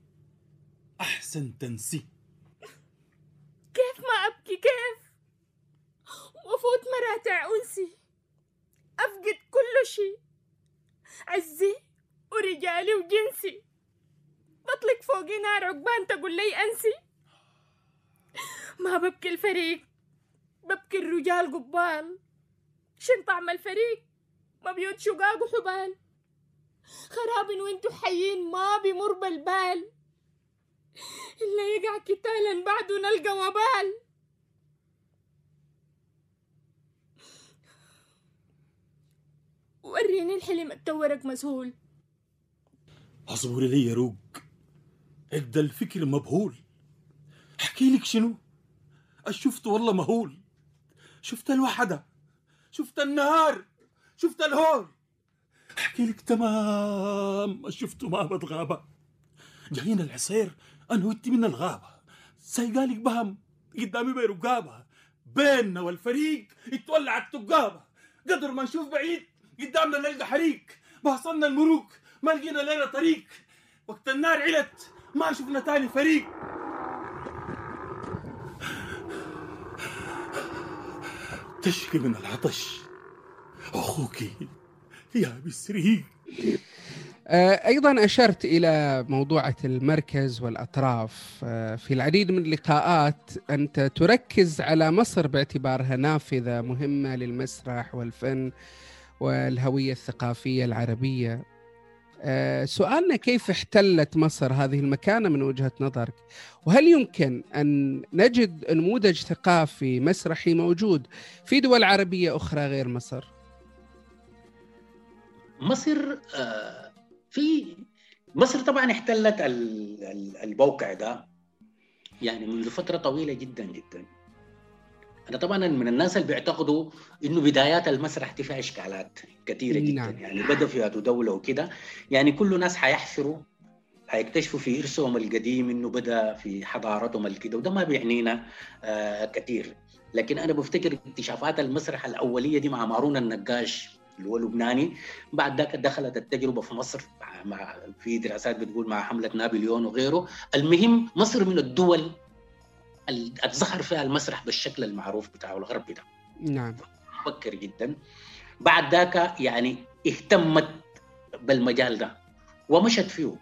أحسن تنسي كيف ما أبكي؟ كيف؟ وفوت مراتع أنسي أفقد كل شي عزي ورجالي وجنسي. بطلق فوقي نار عقبان تقول لي أنسي. ما ببكي الفريق. ببكي الرجال قبال. شن طعم الفريق؟ ما بيوت شقاق وحبال. خراب وانتو حيين ما بمر بالبال. إلا يقع كتالا نلقى وبال. وريني الحلم التورق مسهول. اصبري لي يا روق. ابدا الفكر مبهول. أحكي لك شنو؟ شفت والله مهول. شفت الوحدة. شفت النهار. شفت الهول. أحكي لك تمام. شفته ما بتغابة. جايين العصير. أنا وانت من الغابة. سايقالك بهم قدامي برقابه بيننا والفريق يتولع التقابة. قدر ما نشوف بعيد قدامنا نلقى حريق. بحصلنا الملوك ما لقينا لنا طريق. وقت النار علت ما شفنا تاني فريق. تشكي من العطش. أخوك يا بسريق أيضا أشرت إلى موضوعه المركز والأطراف آه، في العديد من اللقاءات أنت تركز على مصر باعتبارها نافذة مهمة للمسرح والفن والهوية الثقافية العربية آه، سؤالنا كيف احتلت مصر هذه المكانة من وجهة نظرك؟ وهل يمكن أن نجد نموذج ثقافي مسرحي موجود في دول عربية أخرى غير مصر؟ مصر في مصر طبعا احتلت الموقع ده يعني منذ فترة طويلة جدا جدا. أنا طبعا من الناس اللي بيعتقدوا إنه بدايات المسرح دي فيها إشكالات كثيرة جدا. نعم. يعني بدا في دوله وكده. يعني كل ناس حيحفروا حيكتشفوا في إرثهم القديم إنه بدأ في حضارتهم الكده وده ما بيعنينا آه كثير. لكن أنا بفتكر اكتشافات المسرح الأولية دي مع مارون النقاش اللي هو لبناني. بعد ذاك دخلت التجربة في مصر مع في دراسات بتقول مع حملة نابليون وغيره. المهم مصر من الدول اللي ظهر فيها المسرح بالشكل المعروف بتاعه الغربي ده نعم. مفكر جدا. بعد ذاك يعني اهتمت بالمجال ده ومشت فيه.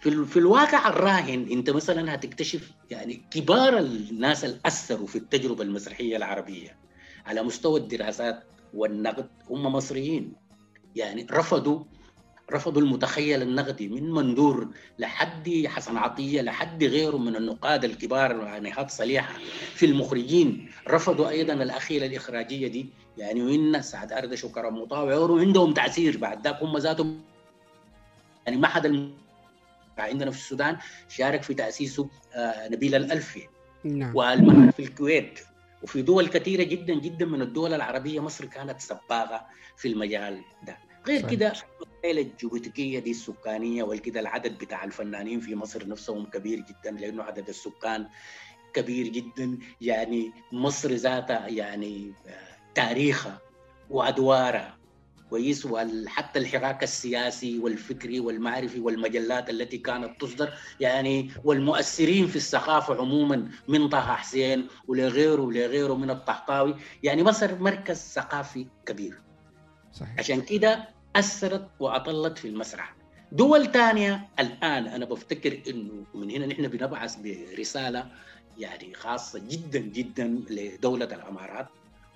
في, في الواقع الراهن انت مثلا هتكتشف يعني كبار الناس اللي أثروا في التجربة المسرحية العربية على مستوى الدراسات والنقد هم مصريين. يعني رفضوا رفضوا المتخيل النقدي من مندور لحد حسن عطية لحد غيره من النقاد الكبار يعني هات صليحة في المخرجين. رفضوا أيضا الأخيلة الإخراجية دي. يعني وإن سعد أردش وكرم مطاوع وعندهم تأثير بعد ذاك. هم ذاتهم يعني ما حدا عندنا في السودان شارك في تأسيسه آه نبيل الألفي. نعم. والمعهد في الكويت. وفي دول كثيرة جدا جدا من الدول العربية مصر كانت سباقة في المجال ده. غير كده العائلة الجيوبوتيكية دي السكانية والكده العدد بتاع الفنانين في مصر نفسهم كبير جدا لأنه عدد السكان كبير جدا. يعني مصر ذاتها يعني تاريخها وأدوارها كويس وحتى الحراك السياسي والفكري والمعرفي والمجلات التي كانت تصدر يعني والمؤثرين في الثقافه عموما من طه حسين ولغيره ولغيره من الطحطاوي. يعني مصر مركز ثقافي كبير. صحيح. عشان كده أثرت وأطلت في المسرح. دول ثانية الآن أنا بفتكر إنه من هنا نحن بنبعث برسالة يعني خاصة جدا جدا لدولة الإمارات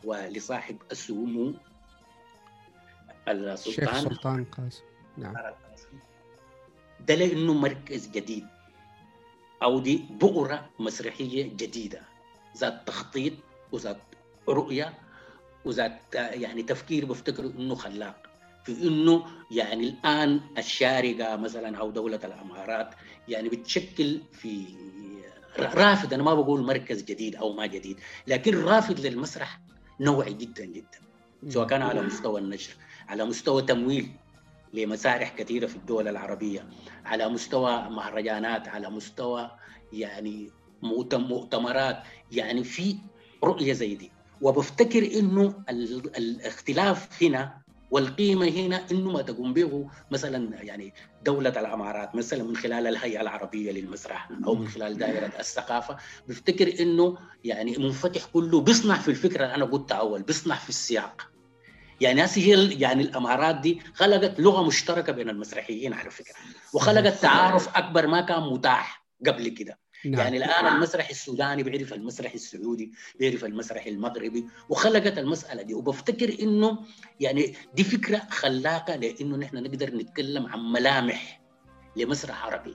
ولصاحب السمو السلطان. الشيخ سلطان قاسم نعم. ده لأنه مركز جديد. أو دي بؤرة مسرحية جديدة. ذات تخطيط وذات رؤية وذات يعني تفكير بفتكر إنه خلاق. في إنه يعني الآن الشارقة مثلا أو دولة الأمارات يعني بتشكل في رافد. أنا ما بقول مركز جديد أو ما جديد. لكن رافد للمسرح نوعي جدا جدا. سواء كان على مستوى النشر. على مستوى تمويل لمسارح كثيرة في الدول العربية على مستوى مهرجانات على مستوى يعني مؤتمرات يعني في رؤية زي دي. وبفتكر إنه الاختلاف هنا والقيمة هنا إنه ما تقوم به مثلا يعني دولة الأمارات مثلا من خلال الهيئة العربية للمسرح أو من خلال دائرة الثقافة. بفتكر إنه يعني منفتح كله بيصنع في الفكرة اللي أنا قلتها أول بيصنع في السياق. يعني هذه يعني الامارات دي خلقت لغة مشتركة بين المسرحيين على فكرة. وخلقت تعارف أكبر ما كان متاح قبل كده. نعم. يعني الآن المسرح السوداني بيعرف المسرح السعودي بيعرف المسرح المغربي وخلقت المسألة دي. وبفتكر إنه يعني دي فكرة خلاقة لأنه نحن نقدر نتكلم عن ملامح لمسرح عربي.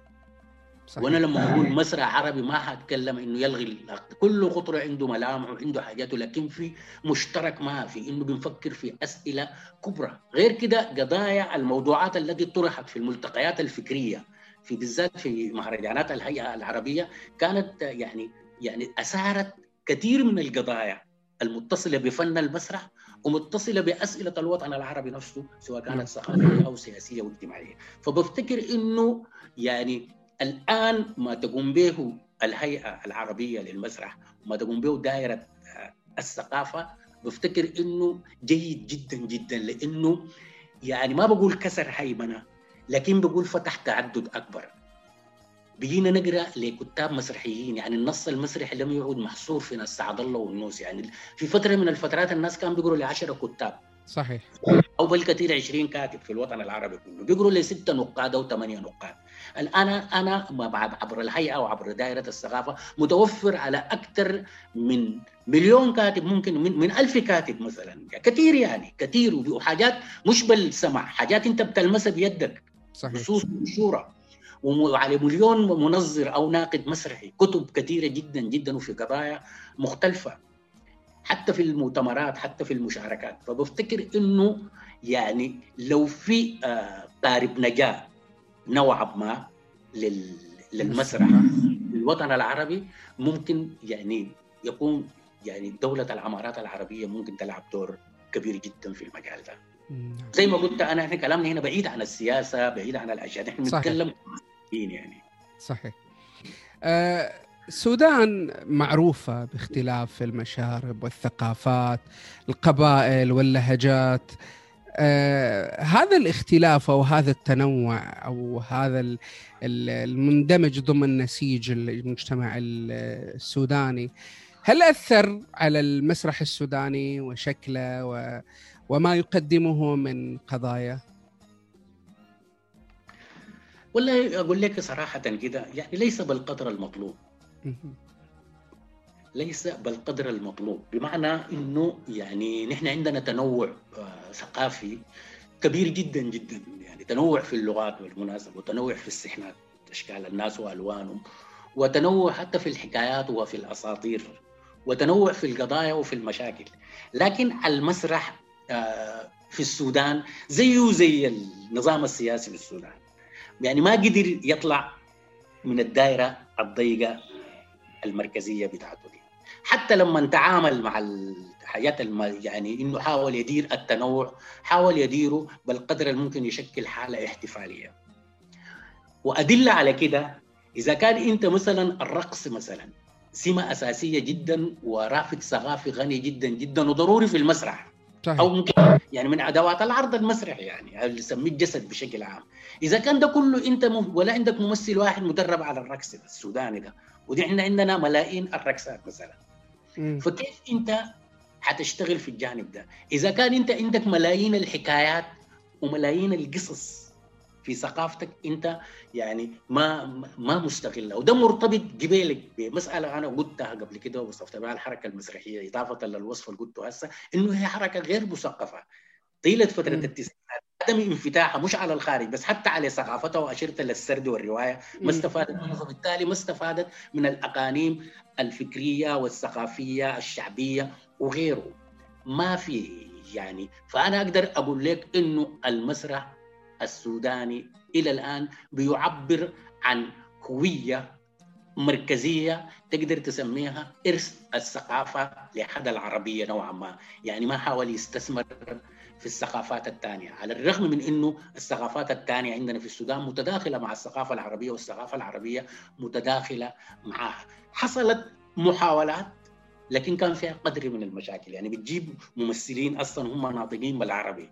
صحيح. وأنا لما أقول مسرح عربي ما هتكلم انه يلغي كل خطره عنده ملامح وعنده حاجاته لكن في مشترك ما في انه بنفكر في أسئلة كبرى. غير كده قضايا الموضوعات التي طرحت في الملتقيات الفكرية في بالذات في مهرجانات الهيئة العربية كانت يعني يعني أثارت كثير من القضايا المتصلة بفن المسرح ومتصلة بأسئلة الوطن العربي نفسه سواء كانت ثقافية أو سياسية واجتماعية. فبفتكر إنه يعني الآن ما تقوم به الهيئة العربية للمسرح وما تقوم به دائرة الثقافة بفتكر إنه جيد جدا جدا لإنه يعني ما بقول كسر هيمنه لكن بقول فتح تعدد أكبر. بقينا نقرأ لكتاب مسرحيين يعني النص المسرحي لم يعد محصور في ناس سعد الله والنوس يعني في فترة من الفترات الناس كانوا بيقروا ل 10 كتاب. صحيح. أو بالكثير 20 كاتب في الوطن العربي كله. بيقروا لي ستة نقاد أو ثمانية نقاد. الآن أنا عبر الهيئة وعبر دائرة الثقافة متوفر على أكثر من مليون كاتب ممكن من, من ألف كاتب مثلا. كثير يعني كثير وحاجات مش بالسمع حاجات أنت بتلمسها بيدك. صحيح. نصوص منشوره وعلى مليون منظر أو ناقد مسرحي. كتب كثيرة جدا جدا وفي قضايا مختلفة. حتى في المؤتمرات حتى في المشاركات فبفتكر إنه يعني لو في آه قارب نجاة نوعا ما لل- للمسرح الوطن العربي ممكن يعني يكون يعني دولة العمارات العربية ممكن تلعب دور كبير جدا في المجال ده. زي ما قلت أنا إحنا كلامنا هنا بعيد عن السياسة بعيد عن الأشياء إحنا صحيح. بنتكلم يعني صحيح آه، السودان معروفة باختلاف المشارب والثقافات القبائل واللهجات آه، هذا الاختلاف أو هذا التنوع أو هذا ال- ال- المندمج ضمن نسيج المجتمع ال- السوداني هل أثر على المسرح السوداني وشكله و وما يقدمه من قضايا؟ والله أقول لك صراحة كده يعني ليس بالقدر المطلوب. ليس بالقدر المطلوب. بمعنى إنه يعني نحن عندنا تنوع آه، ثقافي كبير جدا جدا. يعني تنوع في اللغات بالمناسبه وتنوع في السحنات أشكال الناس وألوانهم وتنوع حتى في الحكايات وفي الأساطير وتنوع في القضايا وفي المشاكل. لكن المسرح آه، في السودان زيه زي النظام السياسي في السودان. يعني ما قدر يطلع من الدائره الضيقة المركزية بتاعته دي. حتى لما تعامل مع الحاجات الم... يعني إنه حاول يدير التنوع حاول يديره بالقدر الممكن يشكل حالة احتفالية. وأدلة على كده إذا كان أنت مثلا الرقص مثلا سمة أساسية جدا ورافد ثقافي غني جدا جدا وضروري في المسرح. صحيح. أو ممكن يعني من أدوات العرض المسرحي يعني اللي يسميه الجسد بشكل عام. إذا كان ده كله أنت م... ولا عندك ممثل واحد مدرب على الرقص السوداني ده. ودي إحنا عندنا ملايين الرقصات مثلا. مم. فكيف أنت حتشتغل في الجانب ده؟ إذا كان أنت عندك ملايين الحكايات وملايين القصص في ثقافتك أنت يعني ما ما مستغله وده مرتبط جبالك بمسألة أنا قلتها قبل كده ووصفت بها الحركة المسرحية إضافة للوصف اللي قلته هسه إنه هي حركة غير مثقفة. طيلة فترة. التسعينات. عدم انفتاحها مش على الخارج بس حتى على ثقافتها واشرت للسرد والرواية. ما استفادت منها فبالتالي ما استفادت من الأقانيم الفكرية والثقافية الشعبية وغيره. ما في يعني فأنا أقدر أقول لك إنه المسرح السوداني إلى الآن بيعبر عن هوية مركزية تقدر تسميها إرث الثقافة لحد العربية نوعا ما، يعني ما حاول يستثمر في الثقافات الثانية، على الرغم من إنه الثقافات الثانية عندنا في السودان متداخلة مع الثقافة العربية والثقافة العربية متداخلة معها. حصلت محاولات لكن كان فيها قدر من المشاكل، يعني بتجيب ممثلين أصلا هم ناطقين بالعربي.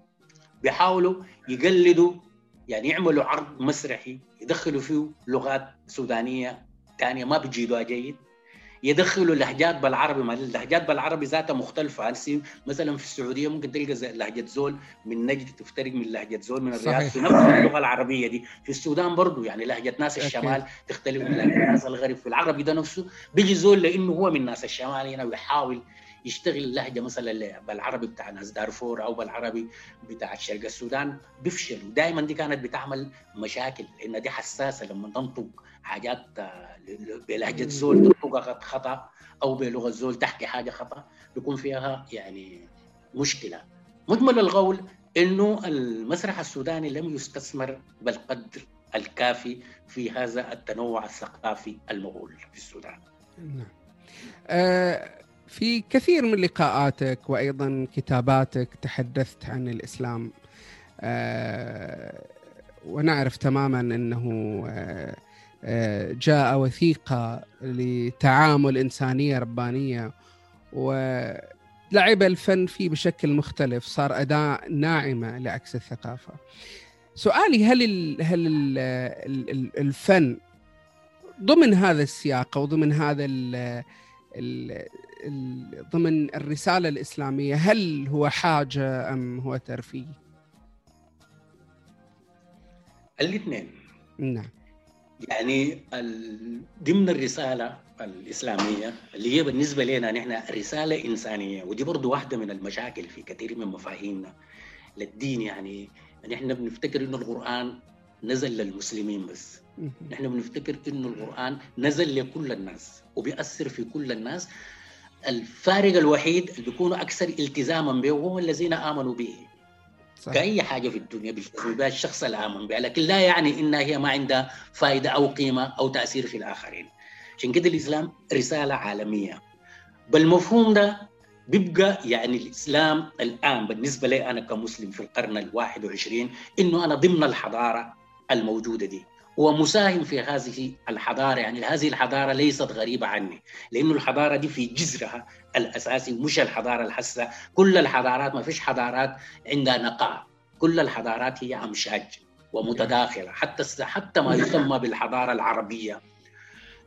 بيحاولوا يقلدوا يعني يعملوا عرض مسرحي يدخلوا فيه لغات سودانية ثانية ما بيجيدوها جيد يدخلوا لهجات بالعربي. ما اللهجات بالعربي ذاتها مختلفة. هسي مثلا في السعودية ممكن تلقى لهجة زول من نجد تفترق من لهجة زول من الرياض. في نفس اللغة العربية دي. في السودان برضو يعني لهجة ناس. الشمال تختلف من لهجة ناس الغرب. في العربي ده نفسه بيجي زول لإنه هو من ناس الشمال هنا ويحاول يشتغل لهجة مثلا بالعربي بتاع ناس دارفور أو بالعربي بتاع شرق السودان. بيفشل ودائما دي كانت بتعمل مشاكل لأن دي حساسة لما تنطق حاجات آه، بلهجة زول تنطقها خطأ أو بلغة زول تحكي حاجة خطأ بيكون فيها يعني مشكلة. مجمل القول إنه المسرح السوداني لم يستثمر بالقدر الكافي في هذا التنوع الثقافي المهول في السودان. نعم. آه، في كثير من لقاءاتك وأيضا كتاباتك تحدثت عن الإسلام. آه، ونعرف تماما إنه جاء وثيقة لتعامل إنسانية ربانية ولعب الفن فيه بشكل مختلف صار أداة ناعمة لعكس الثقافة. سؤالي هل ال هل ال ال الفن ضمن هذا السياق أو ضمن هذا ال ال ال- ضمن الرسالة الإسلامية هل هو حاجة أم هو ترفيه؟ الاثنين نعم يعني ضمن الرسالة الإسلامية اللي هي بالنسبة لنا نحن رسالة إنسانية ودي برضو واحدة من المشاكل في كثير من مفاهيمنا للدين. يعني نحن بنفتكر إنه القرآن نزل للمسلمين بس. نحن بنفتكر إنه القرآن نزل لكل الناس وبيأثر في كل الناس. الفارق الوحيد اللي بيكونوا أكثر التزاما به هم الذين آمنوا به. كأي حاجة في الدنيا بيلتزم بها الشخص الآمن بها لكن لا يعني إنها هي ما عندها فائدة أو قيمة أو تأثير في الآخرين. عشان كده الإسلام رسالة عالمية. بالمفهوم ده بيبقى يعني الإسلام الآن بالنسبة لي أنا كمسلم في القرن الواحد وعشرين إنه أنا ضمن الحضارة الموجودة دي. ومساهم في هذه الحضارة. يعني هذه الحضارة ليست غريبة عني لأنه الحضارة دي في جذرها الأساسي مش الحضارة الحسة كل الحضارات ما فيش حضارات عندها نقاء. كل الحضارات هي أمشاج ومتداخلة. حتى حتى ما يسمى بالحضارة العربية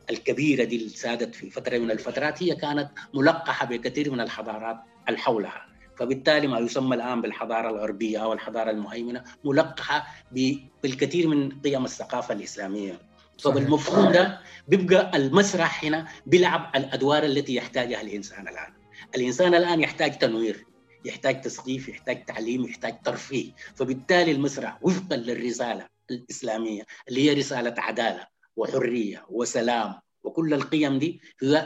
الكبيرة دي اللي سادت في فترة من الفترات هي كانت ملقحة بكثير من الحضارات الحولها. فبالتالي ما يسمى الآن بالحضارة الغربية أو الحضارة المهيمنة ملقحة بالكثير من قيم الثقافة الإسلامية. فبالمفهوم ده بيبقى المسرح هنا بيلعب الأدوار التي يحتاجها الإنسان الآن. الإنسان الآن يحتاج تنوير يحتاج تثقيف يحتاج تعليم يحتاج ترفيه. فبالتالي المسرح وفقا للرسالة الإسلامية اللي هي رسالة عدالة وحرية وسلام وكل القيم دي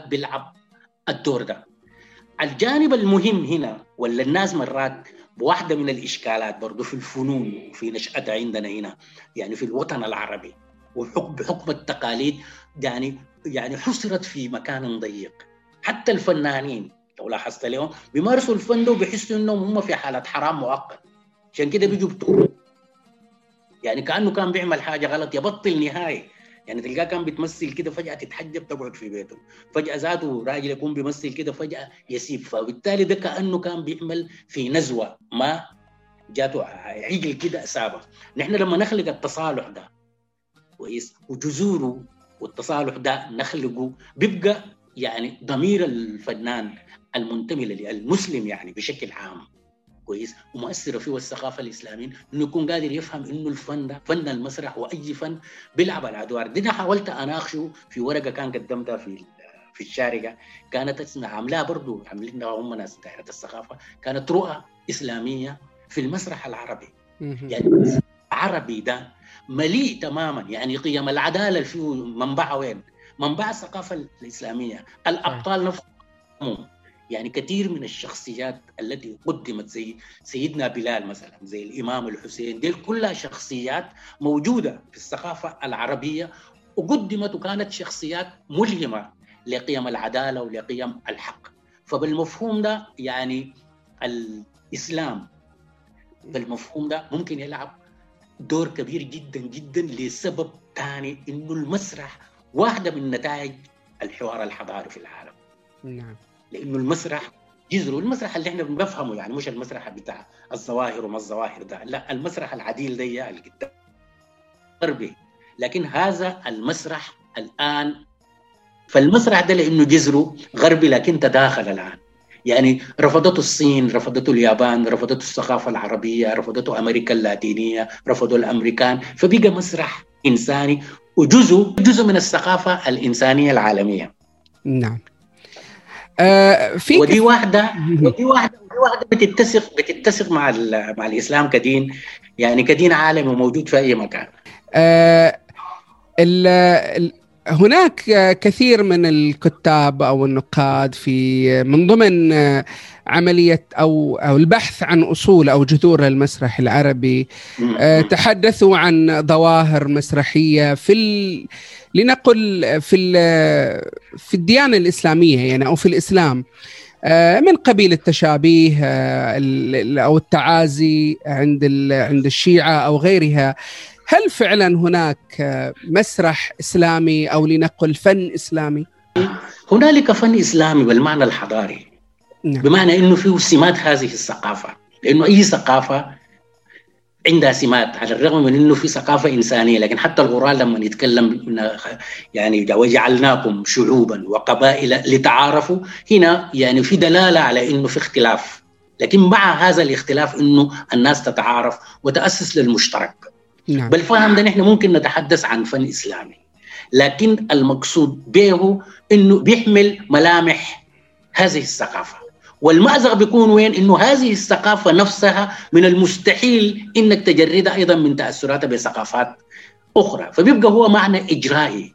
بيلعب الدور ده. الجانب المهم هنا ولا الناس مرات بواحدة من الإشكالات برضو في الفنون وفي نشأتها عندنا هنا يعني في الوطن العربي وحكم بحكم التقاليد يعني يعني حصرت في مكان ضيق. حتى الفنانين لو لاحظت لهم بيمارسوا الفن ده وبيحسوا إنهم هم في حاله حرام مؤقت. عشان كده بيجوا بتوبه يعني كأنه كان بيعمل حاجة غلط يبطل نهائي. يعني تلقاه كان بتمثل كده فجأة تتحجب تقعد في بيته. فجأة ذاته راجل يكون بيمثل كده فجأة يسيب. فبالتالي ده كأنه كان بيعمل في نزوة ما جاته عجل كده اسابه نحن لما نخلق التصالح ده كويس وجذوره والتصالح ده نخلقه بيبقى يعني ضمير الفنان المنتمي للمسلم يعني بشكل عام. كويس ومؤثره فيه الثقافه الاسلاميه إنه يكون قادر يفهم إنه الفن ده فن المسرح وأي فن بيلعب الادوار دي أنا حاولت أناقشه في ورقة كان قدمتها في في الشارقة. كانت اسمها عاملاها برضه عاملينها هم ناس دائره الثقافة. كانت رؤى إسلامية في المسرح العربي. يعني العربي ده مليء تماما. يعني قيم العدالة اللي فيه منبعها وين؟ منبع الثقافة الإسلامية. الأبطال نفسهم يعني كثير من الشخصيات التي قدمت زي سيدنا بلال مثلا زي الإمام الحسين دي كلها شخصيات موجودة في الثقافة العربية وقدمت وكانت شخصيات ملهمة لقيم العدالة ولقيم الحق. فبالمفهوم ده يعني الإسلام بالمفهوم ده ممكن يلعب دور كبير جدا جدا لسبب ثاني إنه المسرح واحدة من نتائج الحوار الحضاري في العالم. نعم. لأنه المسرح جذره المسرح اللي إحنا بنفهمه يعني مش المسرح بتاع الظواهر وما الظواهر ده لا المسرح العديل ده الكتاب غربي لكن هذا المسرح الآن فالمسرح ده لأنه جذره غربي لكن تداخل الآن. يعني رفضته الصين رفضته اليابان رفضته الثقافة العربية رفضته أمريكا اللاتينية رفضوا الأمريكان. فبقى مسرح إنساني وجزء جزء من الثقافة الإنسانية العالمية. نعم. آه في ودي واحدة ودي واحدة ودي واحدة بتتسق بتتسق مع مع الإسلام كدين يعني كدين عالمي وموجود في أي مكان. آه ال هناك كثير من الكتاب أو النقاد في من ضمن عملية أو أو البحث عن أصول أو جذور المسرح العربي تحدثوا عن ظواهر مسرحية في ال... لنقل في ال... في الديانة الإسلامية يعني أو في الإسلام من قبيل التشابيه أو التعازي عند عند الشيعة أو غيرها. هل فعلا هناك مسرح إسلامي أو لنقل فن إسلامي؟ هنالك فن إسلامي بالمعنى الحضاري نعم. بمعنى إنه فيه سمات هذه الثقافة لأنه أي ثقافة عندها سمات على الرغم من إنه في ثقافة إنسانية لكن حتى القران لما يتكلم يعني وجعلناكم شعوبا وقبائل لتعارفوا هنا يعني في دلالة على إنه في اختلاف لكن مع هذا الاختلاف إنه الناس تتعارف وتأسس للمشترك نعم. بالفهم ده نحن ممكن نتحدث عن فن إسلامي. لكن المقصود به إنه بيحمل ملامح هذه الثقافة. والمأزق بيكون وين؟ إنه هذه الثقافة نفسها من المستحيل إنك تجردها أيضا من تاثراتها بثقافات أخرى. فبيبقى هو معنى إجرائي.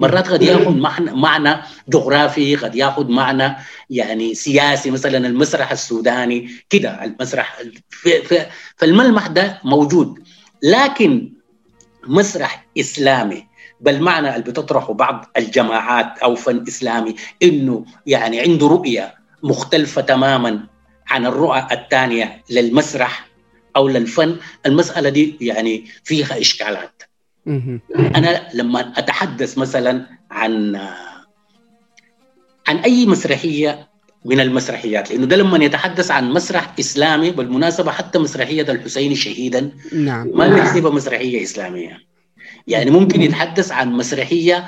مرات قد يأخذ معنى معنى جغرافي قد يأخذ معنى يعني سياسي مثلا المسرح السوداني كده المسرح فالملمح ده موجود. لكن مسرح إسلامي بالمعنى اللي بتطرحه بعض الجماعات أو فن إسلامي إنه يعني عنده رؤية مختلفة تماما عن الرؤى الثانية للمسرح أو للفن. المسألة دي يعني فيها إشكالات. أنا لما أتحدث مثلا عن عن أي مسرحية من المسرحيات لأنه ده لما يتحدث عن مسرح إسلامي بالمناسبة حتى مسرحية الحسين شهيدا. نعم. ما نحسبها مسرحية إسلامية. يعني ممكن يتحدث عن مسرحية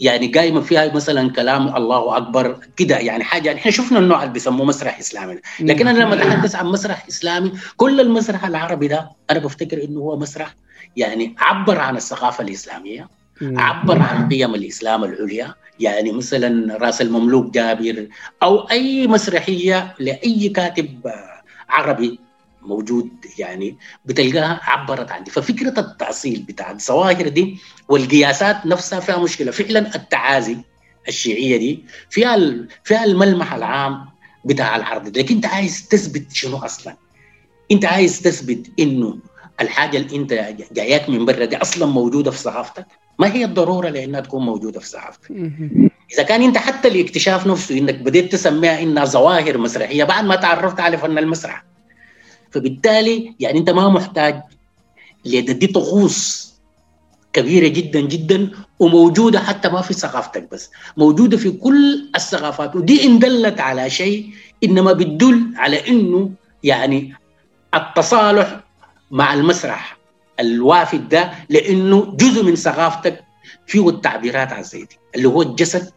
يعني قايمة فيها مثلا كلام الله أكبر كده يعني حاجة يعني إحنا شفنا النوع اللي بيسموه مسرح إسلامي. لكن أنا لما أتحدث عن مسرح إسلامي كل المسرح العربي ده أنا بفتكر إنه هو مسرح يعني عبر عن الثقافة الإسلامية. عبر عن قيم الإسلام العليا يعني مثلا رأس المملوك جابر أو أي مسرحية لأي كاتب عربي موجود يعني بتلقاها عبرت عن دي ففكرة التاصيل بتاع الظواهر دي والقياسات نفسها فيها مشكلة. فعلا التعازي الشيعية دي فيها فيها الملمح العام بتاع العرض. لكن أنت عايز تثبت شنو أصلا؟ أنت عايز تثبت إنه الحاجة اللي انت جاياك من برا دي أصلا موجودة في ثقافتك ما هي الضرورة لإنها تكون موجودة في ثقافتك إذا كان انت حتى الاكتشاف نفسه إنك بديت تسميها إنها ظواهر مسرحية بعد ما تعرفت على فن المسرح. فبالتالي يعني انت ما محتاج دي طقوس كبيرة جدا جدا وموجودة حتى ما في ثقافتك بس. موجودة في كل الثقافات ودي إن دلت على شيء إنما بتدل على إنه يعني التصالح مع المسرح الوافد ده لأنه جزء من ثقافتك فيه التعبيرات على الزيتي اللي هو الجسد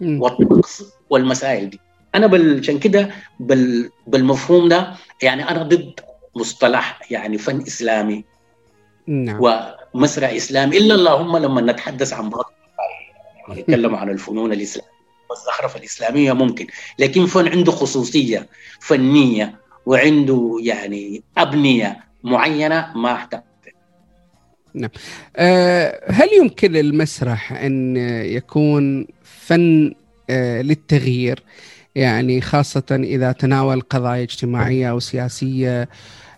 والطقس والمسائل دي. أنا عشان كده بال بالمفهوم ده يعني أنا ضد مصطلح يعني فن إسلامي نعم. ومسرح إسلامي إلا اللهم لما نتحدث عن بعض نتكلم عن الفنون الإسلامية والزخرفه الإسلامية ممكن لكن فن عنده خصوصية فنية وعنده يعني أبنية معينة ما احتاج نعم. أه هل يمكن للمسرح أن يكون فن أه للتغيير؟ يعني خاصة إذا تناول قضايا اجتماعية أو سياسية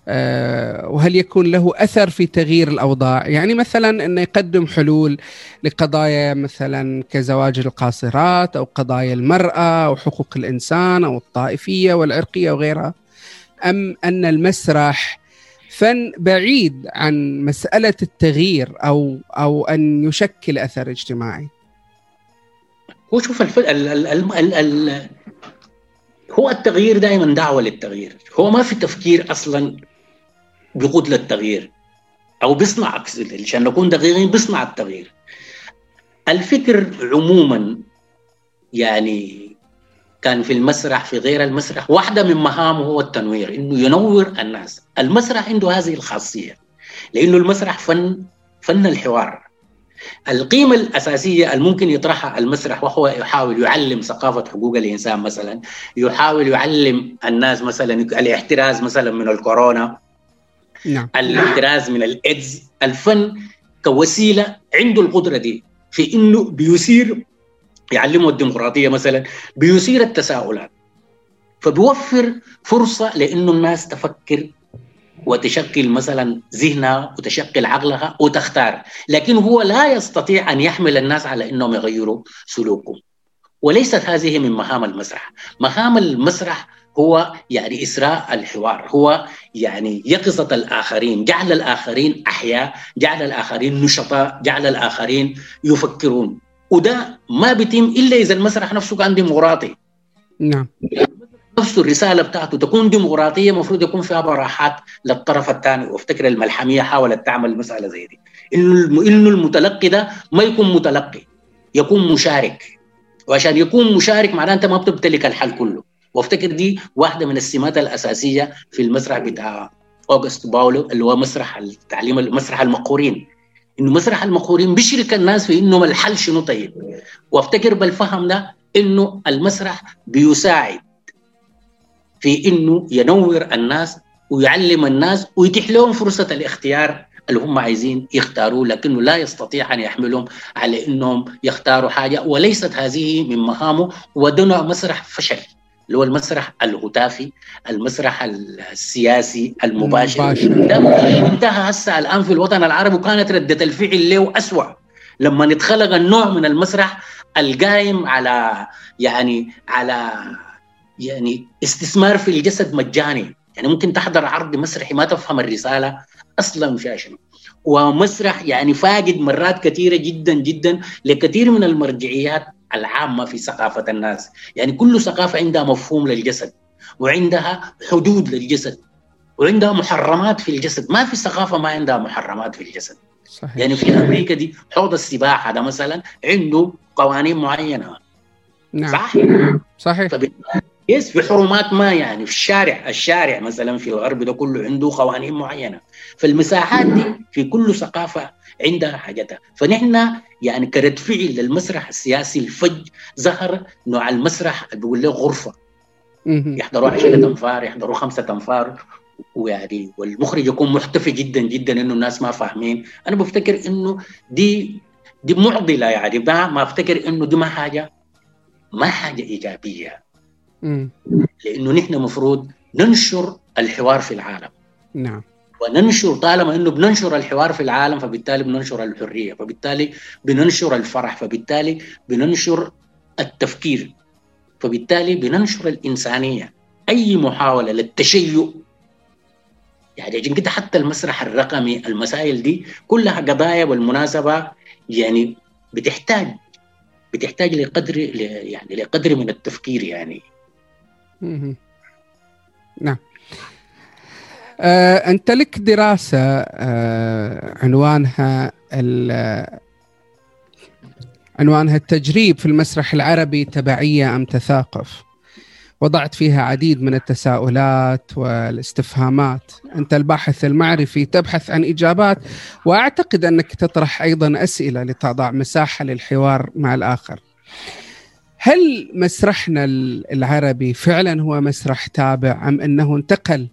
آه، وهل يكون له أثر في تغيير الأوضاع؟ يعني مثلا انه يقدم حلول لقضايا مثلا كزواج القاصرات أو قضايا المرأة أو حقوق الإنسان أو الطائفية والعرقية وغيرها. أم أن المسرح فن بعيد عن مسألة التغيير أو أو أن يشكل أثر اجتماعي؟ هو شوف الف... ال... ال... ال... ال... هو التغيير دائما دعوة للتغيير هو ما في تفكير أصلا بيقود للتغيير أو بيصنع عشان نكون دقيقين بيصنع التغيير الفكر عموما يعني كان في المسرح في غير المسرح. واحدة من مهامه هو التنوير إنه ينور الناس. المسرح عنده هذه الخاصية لأنه المسرح فن فن الحوار. القيمة الأساسية الممكن يطرحها المسرح وهو يحاول يعلم ثقافة حقوق الإنسان مثلا يحاول يعلم الناس مثلا الاحتراز مثلا من الكورونا. نعم. الاحتراز من الإيدز. الفن كوسيلة عنده القدرة دي في إنه بيثير يعلمه الديمقراطية مثلا بيثير التساؤلات فبيوفر فرصة لأنه الناس تفكر وتشكل مثلا ذهنها وتشكل عقلها وتختار. لكن هو لا يستطيع أن يحمل الناس على أنهم يغيروا سلوكهم. وليست هذه من مهام المسرح. مهام المسرح هو يعني إسراء الحوار. هو يعني يقظة الآخرين جعل الآخرين أحياء جعل الآخرين نشطاء جعل الآخرين يفكرون. وده ما بيتم إلا إذا المسرح نفسه كان ديمقراطي. نعم. نفسه الرسالة بتاعته تكون ديمقراطية المفروض يكون فيها براحات للطرف الثاني. وافتكر الملحمية حاولت تعمل مسألة زي دي. إنه إنه المتلقي ده ما يكون متلقي يكون مشارك. وعشان يكون مشارك معناه أنت ما بتمتلك الحل كله. وافتكر دي واحدة من السمات الأساسية في المسرح بتاع أوغست باولو اللي هو مسرح التعليم مسرح المقهورين. إنه مسرح المقهورين بيشرك الناس في انهم الحل شنو طيب. وأفتكر بالفهم ده إنه المسرح بيساعد في إنه ينور الناس ويعلم الناس ويتيح لهم فرصة الاختيار اللي هم عايزين يختاروه لكنه لا يستطيع أن يحملهم على إنهم يختاروا حاجة وليست هذه من مهامه ودون مسرح فشل. اللي هو المسرح الهتافي المسرح السياسي المباشر. ده انتهى هسه الآن في الوطن العربي وكانت ردة الفعل له أسوأ. لما اتخلق النوع من المسرح القايم على يعني على يعني استثمار في الجسد مجاني. يعني ممكن تحضر عرض مسرحي ما تفهم الرسالة أصلا فيها شنو. ومسرح يعني فاقد مرات كثيرة جدا جدا لكثير من المرجعيات العامة في ثقافة الناس. يعني كل ثقافة عندها مفهوم للجسد وعندها حدود للجسد وعندها محرمات في الجسد. ما في ثقافة ما عندها محرمات في الجسد. صحيح. يعني في أمريكا دي حوض السباحة ده مثلا عنده قوانين معينة. نعم. صح؟ صحيح. يس في حرمات ما يعني؟ في الشارع الشارع مثلا في الغرب ده كله عنده قوانين معينة. فالمساحات دي في كل ثقافة عندها حاجتها. فنحن يعني كرد فعل للمسرح السياسي الفج ظهر نوع المسرح اللي بيقول له غرفة. يحضروا 10 انفار يحضروا خمسة انفار ويعني والمخرج يكون محتفي جدا جدا إنه الناس ما فاهمين. أنا بفتكر إنه دي دي معضلة يعني. ما ما أفتكر إنه دي ما حاجة ما حاجة إيجابية. لإنه نحن مفروض ننشر الحوار في العالم. نعم. وننشر طالما إنه بننشر الحوار في العالم فبالتالي بننشر الحرية فبالتالي بننشر الفرح فبالتالي بننشر التفكير فبالتالي بننشر الإنسانية. أي محاولة للتشيع يعني عشان كده حتى المسرح الرقمي المسائل دي كلها قضايا والمناسبة يعني بتحتاج بتحتاج لقدر يعني لقدر من التفكير يعني. نعم. آه، أنت لك دراسة آه، عنوانها عنوانها التجريب في المسرح العربي تبعية أم تثاقف. وضعت فيها عديد من التساؤلات والاستفهامات. أنت الباحث المعرفي تبحث عن إجابات وأعتقد أنك تطرح أيضا أسئلة لتضع مساحة للحوار مع الآخر. هل مسرحنا العربي فعلا هو مسرح تابع أم أنه انتقل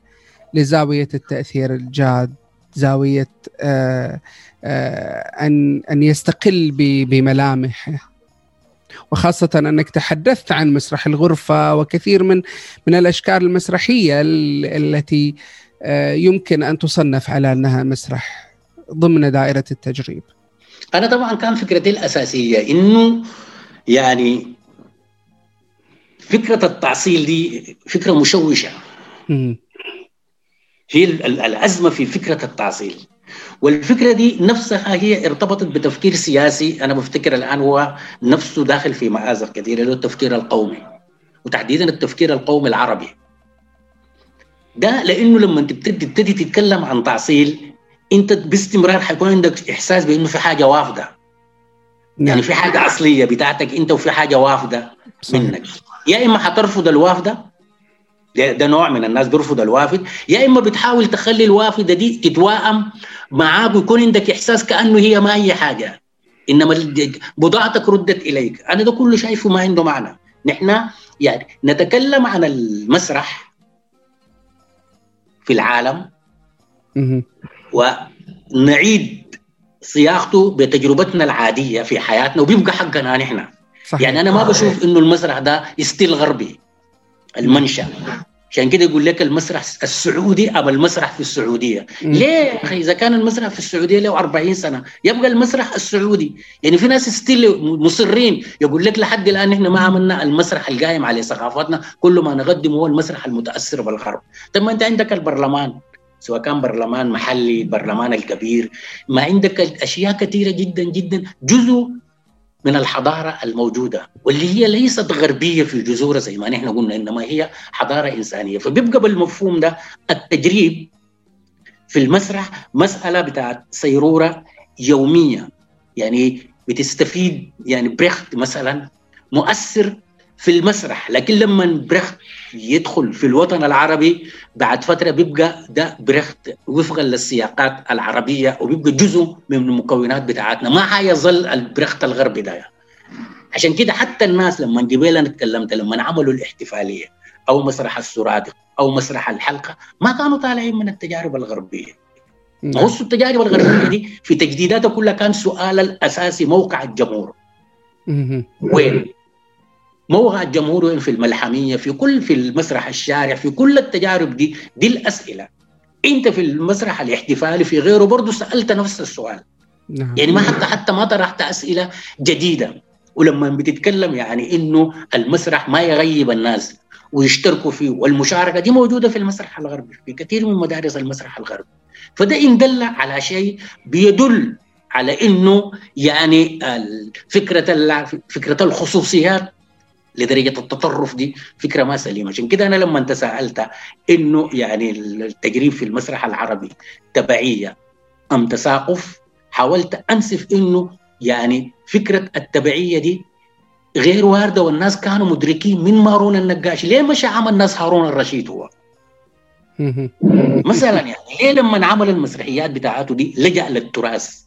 لزاوية التأثير الجاد زاوية آه، آه، أن أن يستقل بملامحه. وخاصة أنك تحدثت عن مسرح الغرفة وكثير من من الأشكال المسرحية التي آه، يمكن أن تصنف على أنها مسرح ضمن دائرة التجريب. أنا طبعا كان فكرتي الأساسية إنه يعني فكرة التعصيل دي فكرة مشوشة. هي الأزمة في فكرة التعصيل والفكرة دي نفسها هي ارتبطت بتفكير سياسي أنا بفتكر الآن هو نفسه داخل في مآزق كثيرة اللي هو التفكير القومي وتحديدا التفكير القومي العربي. ده لأنه لما تبتدي تبتدي تتكلم عن تعصيل أنت باستمرار حيكون عندك إحساس بأنه في حاجة وافدة. نعم. يعني في حاجة أصلية بتاعتك أنت وفي حاجة وافدة منك. يا إما حترفض الوافدة ده, ده نوع من الناس بيرفض الوافد. يا إما بتحاول تخلي الوافدة دي تتوائم معاك ويكون عندك إحساس كأنه هي ما هي حاجة. إنما بضاعتك ردت إليك. أنا ده كله شايفه ما عنده معنى. نحن يعني نتكلم عن المسرح في العالم ونعيد صياغته بتجربتنا العادية في حياتنا وبيبقى حقنا نحن. يعني أنا ما بشوف إنه المسرح ده still غربي. المنشأ. عشان كده يقول لك المسرح السعودي ام المسرح في السعودية. ليه يا أخي؟ إذا كان المسرح في السعودية له 40 سنة يبقى المسرح السعودي. يعني في ناس still مصرين. يقول لك لحد الآن إحنا ما عملنا المسرح القايم على ثقافتنا كل ما نقدمه هو المسرح المتأثر بالغرب. طب ما أنت عندك البرلمان سواء كان برلمان محلي برلمان الكبير ما عندك أشياء كثيرة جدا جدا. جزء من الحضارة الموجودة واللي هي ليست غربية في جذورها زي ما نحن قلنا إنما هي حضارة إنسانية. فبيبقى بالمفهوم ده التجريب في المسرح مسألة بتاعت سيرورة يومية. يعني بتستفيد يعني بريخت مثلا مؤثر في المسرح لكن لما بريخت يدخل في الوطن العربي بعد فترة بيبقى ده بريخت وفقا للسياقات العربية وبيبقى جزء من المكونات بتاعتنا ما حيظل البريخت الغربي ده عشان كده حتى الناس لما قبل أنا تكلمت لما عملوا الاحتفالية أو مسرح السرادق أو مسرح الحلقة ما كانوا طالعين من التجارب الغربية نعم. نص التجارب الغربية دي في تجديداتها كلها كان سؤال الأساسي موقع الجمهور. وين؟ موقع الجمهور وين في الملحمية في كل في المسرح الشارع في كل التجارب دي دي الأسئلة. أنت في المسرح الاحتفالي في غيره برضه سألت نفس السؤال. نعم. يعني ما حتى حتى ما طرحت أسئلة جديدة. ولما بتتكلم يعني إنه المسرح ما يغيب الناس ويشتركوا فيه والمشاركة دي موجودة في المسرح الغربي في كثير من مدارس المسرح الغربي. فده إن دل على شيء بيدل على إنه يعني فكرة فكرة الخصوصيات لدرجة التطرف دي فكرة ما سليمة. عشان كده أنا لما انت سالت إنه يعني التجريب في المسرح العربي تبعية أم تساقف حاولت أنسف إنه يعني فكرة التبعية دي غير واردة والناس كانوا مدركين من مارون النقاش ليه مشى عمل ناس هارون الرشيد هو. مثلا يعني ليه لما عمل المسرحيات بتاعته دي لجأ للتراث؟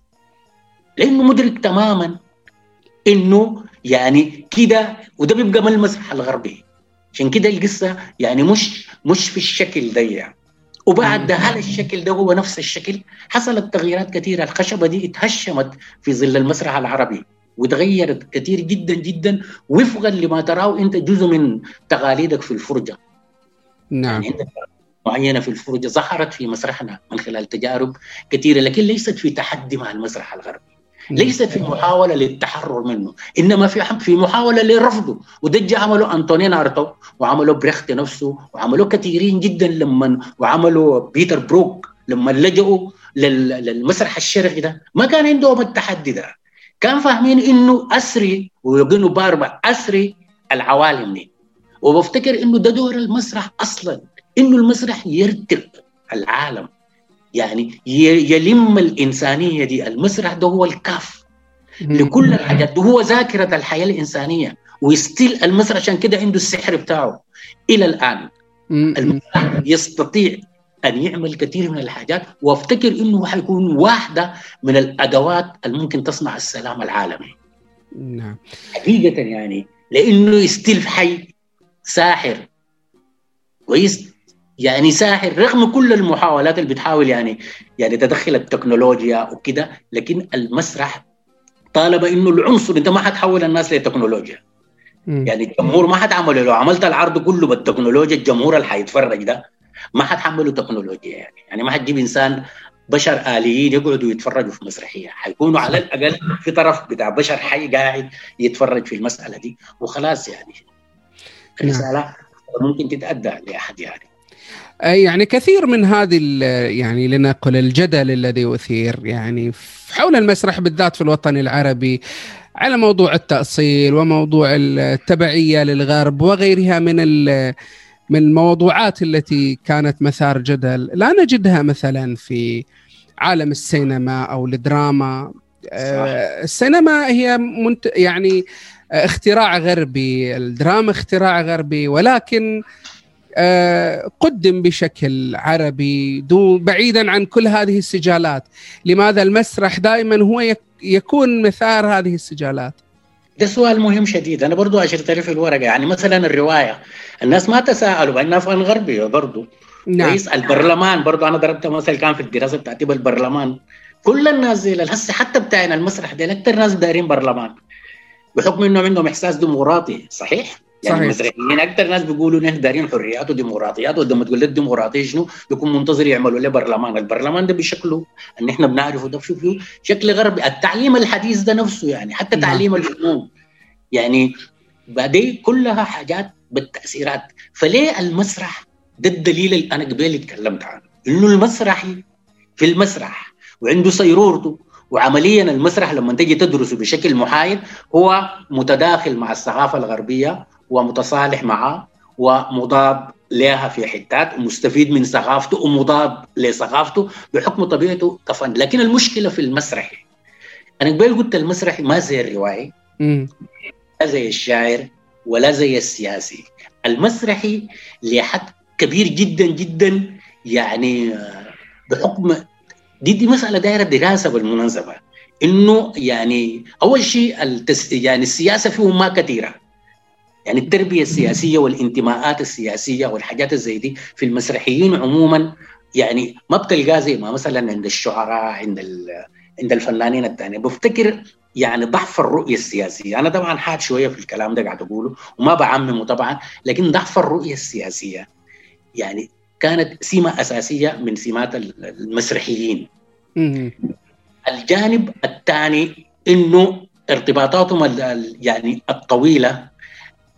لأنه مدرك تماما إنه يعني كده وده بيبقى من المسرح الغربي. عشان كده القصة يعني مش مش في الشكل ده يعني. وبعد ده هل الشكل ده هو نفس الشكل؟ حصلت تغييرات كثيره الخشبة دي اتهشمت في ظل المسرح العربي وتغيرت كثير جدا جدا وفقا لما تراه أنت جزء من تقاليدك في الفرجة. نعم. يعني عندك معينة في الفرجة ظهرت في مسرحنا من خلال تجارب كثيره لكن ليست في تحدي مع المسرح الغربي. ليست في محاولة للتحرر منه إنما في في محاولة لرفضه. وده عمله انطونين ارتو وعملوا بريخت نفسه وعملوا كثيرين جدا لما وعملوا بيتر بروك لما لجأوا لل- للمسرح الشرقي ده. ما كان عندهم التحدي ده. كان فاهمين إنه أسري ويقولوا باربع أسري العوالم دي. وبفتكر إنه ده دور المسرح أصلا إنه المسرح يرتق العالم. يعني يلم الإنسانية دي. المسرح ده هو الكاف لكل الحاجات ده هو ذاكرة الحياة الإنسانية. و still المسرح عشان كده عنده السحر بتاعه. إلى الآن. مم. المسرح يستطيع أن يعمل كثير من الحاجات. وأفتكر إنه حيكون واحدة من الأدوات اللي ممكن تصنع السلام العالمي. نعم. حقيقة يعني. لأنه still حي ساحر. كويس؟ يعني ساحر رغم كل المحاولات اللي بتحاول يعني يعني تدخل التكنولوجيا وكده لكن المسرح طالب إنه العنصر أنت ما حتحول الناس لتكنولوجيا. يعني الجمهور ما حتعمله. لو عملت العرض كله بالتكنولوجيا الجمهور اللي حيتفرج ده ما حتحمله تكنولوجيا يعني. يعني ما حتجيب إنسان بشر آليين يقعدوا يتفرجوا في مسرحية. حيكونوا على الأقل في طرف بتاع بشر حي قاعد يتفرج في المسألة دي وخلاص يعني. الرسالة ممكن تتأدى لأحد يعني. يعني كثير من هذه ال- يعني لنقل الجدل الذي أثير يعني حول المسرح بالذات في الوطن العربي على موضوع التأصيل وموضوع التبعية للغرب وغيرها من ال- من الموضوعات التي كانت مثار جدل. لا نجدها مثلا في عالم السينما أو الدراما. آه، السينما هي منت... يعني اختراع غربي الدراما اختراع غربي ولكن قدم بشكل عربي دون بعيدا عن كل هذه السجالات. لماذا المسرح دائما هو يك- يكون مثار هذه السجالات؟ ده سؤال مهم شديد. أنا برضو اشرت في الورقة يعني مثلا الرواية. الناس ما تساءلوا بانها افغان غربي برضو. نعم. كويس البرلمان برضو أنا ضربت مثل كان في الدراسة بتاعتي بالبرلمان. كل الناس زي هسه حتى بتاعنا المسرح دي أكثر ناس دايرين برلمان. بحكم انهم عندهم إحساس ديمقراطي صحيح؟ يعني صحيح. المسرحيين أكثر ناس بيقولوا نحن دايرين حريات وديمقراطيات ولما تقول لك ديمقراطيه شنو؟ بيكون منتظر يعملوا له برلمان، البرلمان ده بشكله إن إحنا بنعرفه. ده فيه شكل غربي، التعليم الحديث ده نفسه يعني حتى نعم. تعليم الفنون يعني بعدين كلها حاجات بالتأثيرات، فليه المسرح ده الدليل اللي أنا قبل اتكلمت عنه، إنه المسرحي في المسرح وعنده سيرورته. وعمليا المسرح لما تجي تدرسه بشكل محايد هو متداخل مع الثقافه الغربية ومتصالح معها ومضاد لها في حتات ومستفيد من ثقافته ومضاد لثقافته بحكم طبيعته كفن. لكن المشكلة في المسرح أنا قبل قلت المسرح ما زي الروائي لا زي الشاعر ولا زي السياسي. المسرحي لحد كبير جدا جدا يعني بحكم دي دي مسألة دايرة دراسة بالمناسبة. إنه يعني أول شيء التس يعني السياسة فيه ما كثيرة. يعني التربية السياسية والانتماءات السياسية والحاجات زي دي في المسرحيين عموما يعني ما بتلقاه زي ما مثلا عند الشعراء عند عند الفنانين الثانيين بفتكر يعني ضعف الرؤية السياسية. أنا طبعا حاد شوية في الكلام ده قاعد أقوله وما بعممه طبعا لكن ضعف الرؤية السياسية يعني كانت سمة أساسية من سمات المسرحيين. الجانب الثاني إنه ارتباطاتهم يعني الطويلة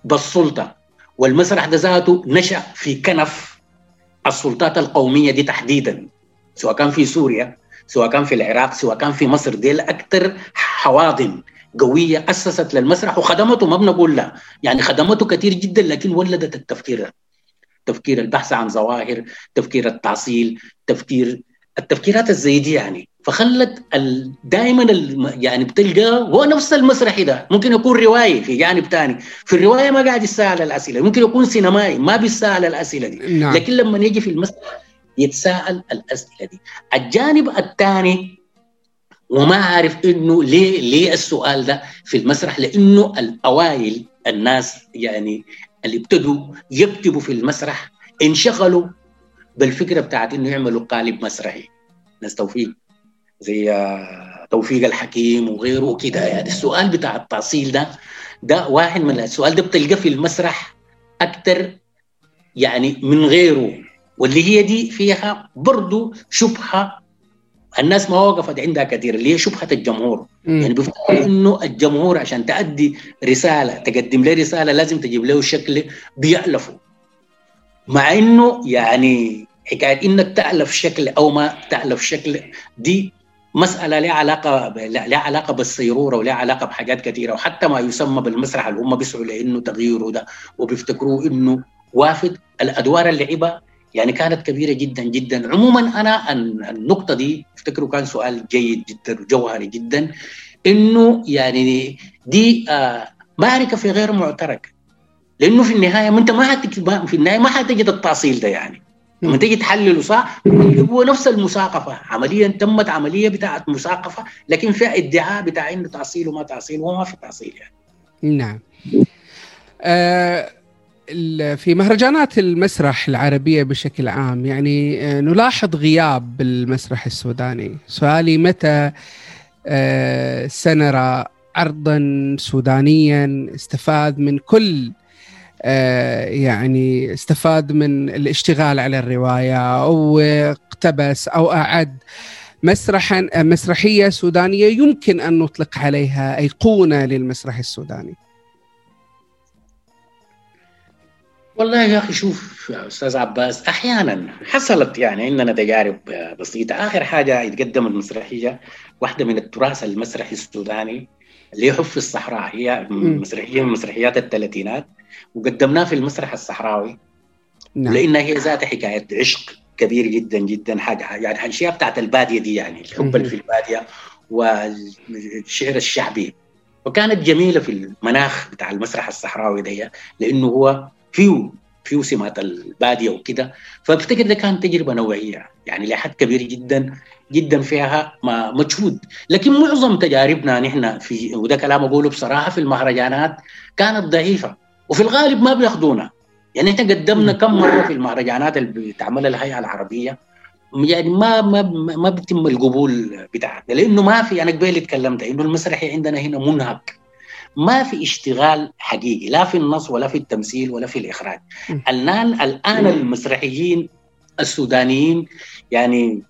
بالسلطة. والمسرح ده ذاته نشأ في كنف السلطات القومية دي تحديدا. سواء كان في سوريا سواء كان في العراق سواء كان في مصر دي أكثر حواضن قوية أسست للمسرح وخدمته ما بنقول لا. يعني خدمته كثير جدا لكن ولدت التفكير تفكير البحث عن ظواهر تفكير التعصيل تفكير التفكيرات الزي دي يعني. فخلت دائما يعني بتلقى هو نفس المسرحي ده. ممكن يكون روائي في جانب ثاني في الرواية ما قاعد يسال الأسئلة. ممكن يكون سينمائي. ما بيسال الأسئلة دي. نعم. لكن لما يجي في المسرح يتساءل الأسئلة دي. الجانب الثاني وما عارف إنه ليه ليه السؤال ده في المسرح. لإنه الأوائل الناس يعني اللي ابتدوا يكتبوا في المسرح انشغلوا بالفكرة بتاعت إنه يعملوا قالب مسرحي. ناس توفيق زي آه، توفيق الحكيم وغيره وكده يعني السؤال بتاع التأصيل ده ده واحد من السؤال ده بتلقاه في المسرح أكثر يعني من غيره. واللي هي دي فيها برضو شبهة الناس ما وقفت عندها كثير اللي هي شبهة الجمهور. م. يعني بيفتكروا إنه الجمهور عشان تأدي رسالة تقدم له رسالة لازم تجيب له شكل بيألفه. مع إنه يعني حكاية إنك تألف شكل أو ما تألف شكل دي مسألة لها علاقة لها علاقة بالصيرورة ولها علاقة بحاجات كثيرة وحتى ما يسمى بالمسرح اللي هم بيسعوا لأنه تغييره ده وبيفتكروه إنه وافد. الأدوار اللي لعبها يعني كانت كبيرة جدا جدا. عموما أنا النقطة دي افتكروا كان سؤال جيد جدا وجوهري جدا. إنه يعني دي آه معركه في غير معترك. لأنه في النهاية ما أنت ما في النهاية ما حتجد التأصيل ده يعني. لما تيجي تحلله صح هو نفس المساقفة. عمليا تمت عملية بتاعت مساقفة لكن فيها ادعاء بتاع انه تأصيل وما تأصيل وما في تأصيل يعني. نعم. آه في مهرجانات المسرح العربية بشكل عام يعني آه، نلاحظ غياب المسرح السوداني. سؤالي متى آه، سنرى عرضا سودانيا استفاد من كل يعني استفاد من الاشتغال على الرواية أو اقتبس أو أعد مسرحا مسرحية سودانية يمكن أن نطلق عليها أيقونة للمسرح السوداني. والله يا أخي شوف يا أستاذ عباس أحيانا حصلت يعني عندنا تجارب بسيطة. آخر حاجة يتقدم المسرحية واحدة من التراث المسرحي السوداني اللي هي حف الصحراء. هي مسرحية من مسرحيات الثلاثينات. وقدمناها في المسرح الصحراوي. نعم. لأنها هي ذات حكاية عشق كبير جدا جدا. حاجة يعني الأشياء بتاعت البادية دي يعني الحب اللي في البادية والشعر الشعبي. وكانت جميلة في المناخ بتاع المسرح الصحراوي ده لأنه هو فيه فيه سمات البادية وكده. فبفتكر ده كان تجربة نوعية يعني لحد كبير جدا جدا فيها ما مجهود. لكن معظم تجاربنا نحن في وده كلام أقوله بصراحة في المهرجانات كانت ضعيفة. وفي الغالب ما بياخذونا يعني إحنا قدمنا كم مرة في المهرجانات اللي بتعملها الهيئه العربية. يعني ما ما ما بيتم القبول بتاعنا لأنه ما في أنا قبل اتكلمت إنه المسرحي عندنا هنا منهك. ما في اشتغال حقيقي لا في النص ولا في التمثيل ولا في الإخراج. الان الآن المسرحيين السودانيين يعني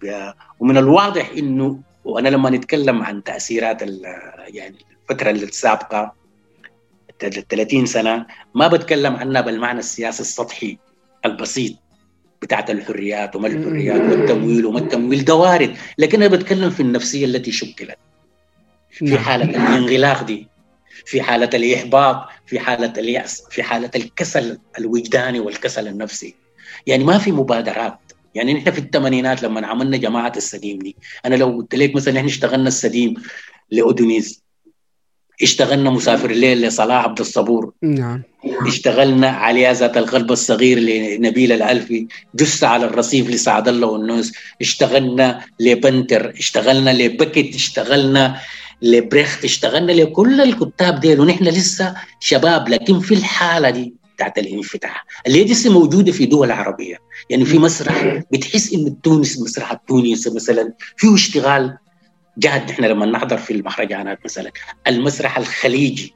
ومن الواضح إنه وأنا لما نتكلم عن تأثيرات يعني الفترة السابقة ال 30 سنة ما بتكلم عنها بالمعنى السياسي السطحي البسيط بتاعت الحريات وما الحريات والتمويل وما التمويل ده وارد لكن أنا بتكلم في النفسية التي شكلت. في نعم. حالة الانغلاق دي في حالة الإحباط في حالة اليأس في حالة الكسل الوجداني والكسل النفسي. يعني ما في مبادرات. يعني نحن في الثمانينات لما عملنا جماعة السديم دي أنا لو قلت لك مثلا نحن اشتغلنا السديم لاودونيس اشتغلنا مسافر الليل لصلاح عبد الصبور. نعم. اشتغلنا عليها ذات القلب الصغير لنبيل الألفي جثة على الرصيف لسعد الله ونوس اشتغلنا لبنتر اشتغلنا لبكت اشتغلنا لبريخت اشتغلنا لكل الكتاب ديل. ونحن لسه شباب لكن في الحالة دي بتاعت الانفتاح. اللي هي لسه موجودة في دول عربية. يعني في مسرح بتحس إن تونس مسرح التونسي مثلا فيه اشتغال جاد نحن لما نحضر في المهرجانات مثلا المسرح الخليجي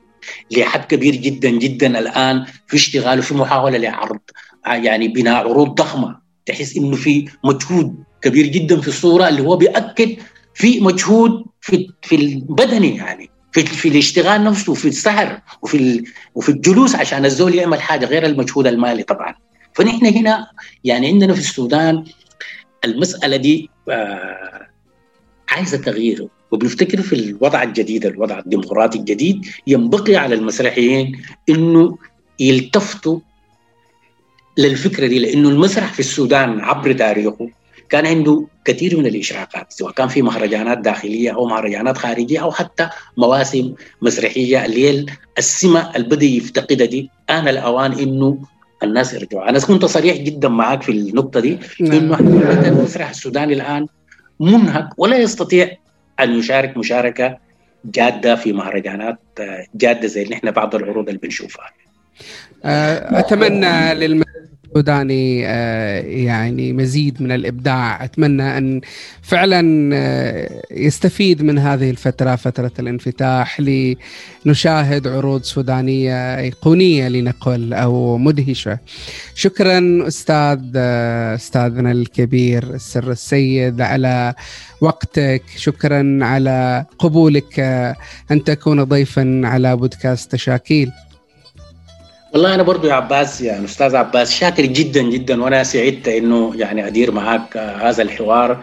لحد كبير جدا جدا الآن في اشتغال وفي محاولة لعرض يعني بناء عروض ضخمة تحس إنه في مجهود كبير جدا في الصورة اللي هو بيأكد في مجهود في في البدني يعني في في الاشتغال نفسه وفي السهر وفي وفي الجلوس عشان الزول يعمل حاجة غير المجهود المالي طبعا. فنحن هنا يعني عندنا في السودان المسألة دي آه عايزة تغيير وبنفتكر في الوضع الجديد الوضع الديمقراطي الجديد ينبغي على المسرحيين إنه يلتفتوا للفكرة دي لإنه المسرح في السودان عبر تاريخه كان عنده كثير من الإشراقات سواء كان في مهرجانات داخلية أو مهرجانات خارجية أو حتى مواسم مسرحية اللي هي السمة اللي بدا يفتقدها دي آن الأوان إنه الناس يرجعوا. أنا كنت صريح جدا معك في النقطة دي إنه نعم. إحنا المسرح السوداني الآن منهك ولا يستطيع أن يشارك مشاركة جادة في مهرجانات آه، جادة زي اللي إحنا بعض العروض اللي بنشوفها. آه، أتمنى للمسرح السوداني آه، يعني مزيد من الإبداع. أتمنى أن فعلا آه، يستفيد من هذه الفترة فترة الانفتاح لنشاهد عروض سودانية أيقونية لنقل أو مدهشة. شكرا أستاذ آه، أستاذنا الكبير السر السيد على وقتك. شكرا على قبولك أن تكون ضيفا على بودكاست تشاكيل والله أنا برضو يا عباس يعني أستاذ عباس شاكر جدا جدا وأنا سعدت إنه يعني أدير معك آه، هذا الحوار.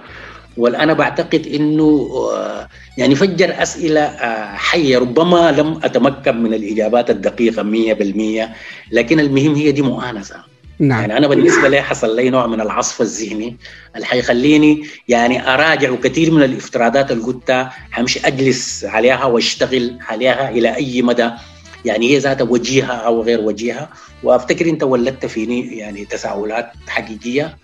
وأنا بعتقد إنه آه، يعني فجر أسئلة آه، حية ربما لم أتمكن من الإجابات الدقيقة 100% لكن المهم هي دي مؤانسة. نعم. يعني أنا بالنسبة لي حصل لي نوع من العصف الذهني اللي حيخليني يعني أراجع كثير من الافتراضات اللي قلتها حمشي أجلس عليها وأشتغل عليها إلى أي مدى. يعني هي ذاتها وجيهة أو غير وجيهة. وأفتكر أنت ولدت فيني يعني تساؤلات حقيقية.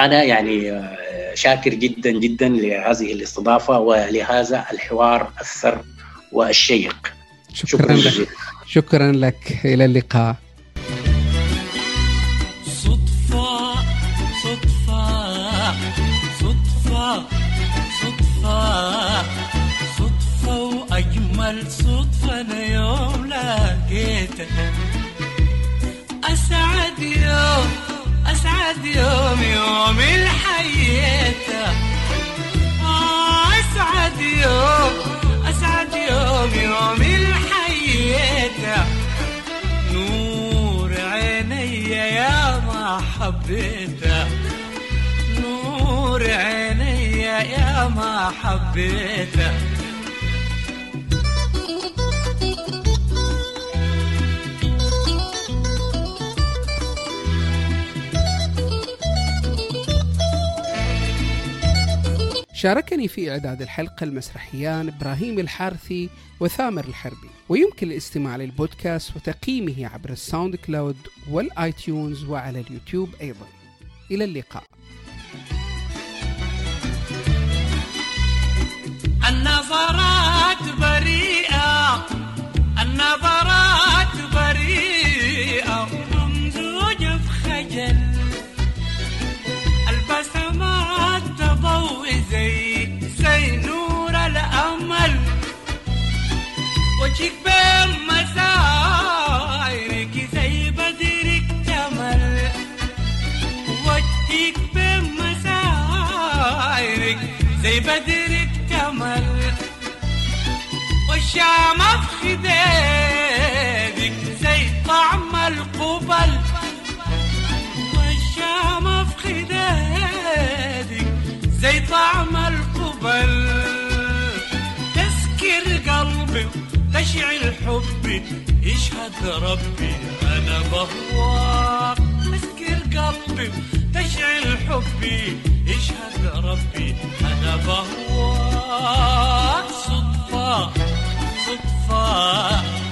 أنا يعني آه، شاكر جدا جدا لهذه الاستضافة ولهذا الحوار الثر والشيق. شكرا شكرا لك. شكرا لك. إلى اللقاء. وأجمل صدفة أنا يوم لقيتك. أسعد يوم أسعد يوم يوم الحياة. أسعد يوم أسعد يوم يوم الحياة. نور عيني يا ما حبيته نور عيني يا ما حبيته شاركني في إعداد الحلقة المسرحيان إبراهيم الحارثي وثامر الحربي ويمكن الاستماع للبودكاست وتقييمه عبر ال SoundCloud وال iTunes وعلى اليوتيوب أيضا. إلى اللقاء. النظرات بريئة النظرات بريئة وممزوجة بخجل البسمات تضوي زي زي نور الأمل. وجهك بين مسايرك زي بدر اكتمل وجهك بين مسايرك زي بدر اكتمل والشام في خديدك زي طعم القبل. والشام في خديدك زي طعم القبل. تسكر قلبي تشعل حبي يشهد ربي أنا بهواك تسكر قلبي تشعل حبي يشهد ربي أنا بهواك صدفة صدفة.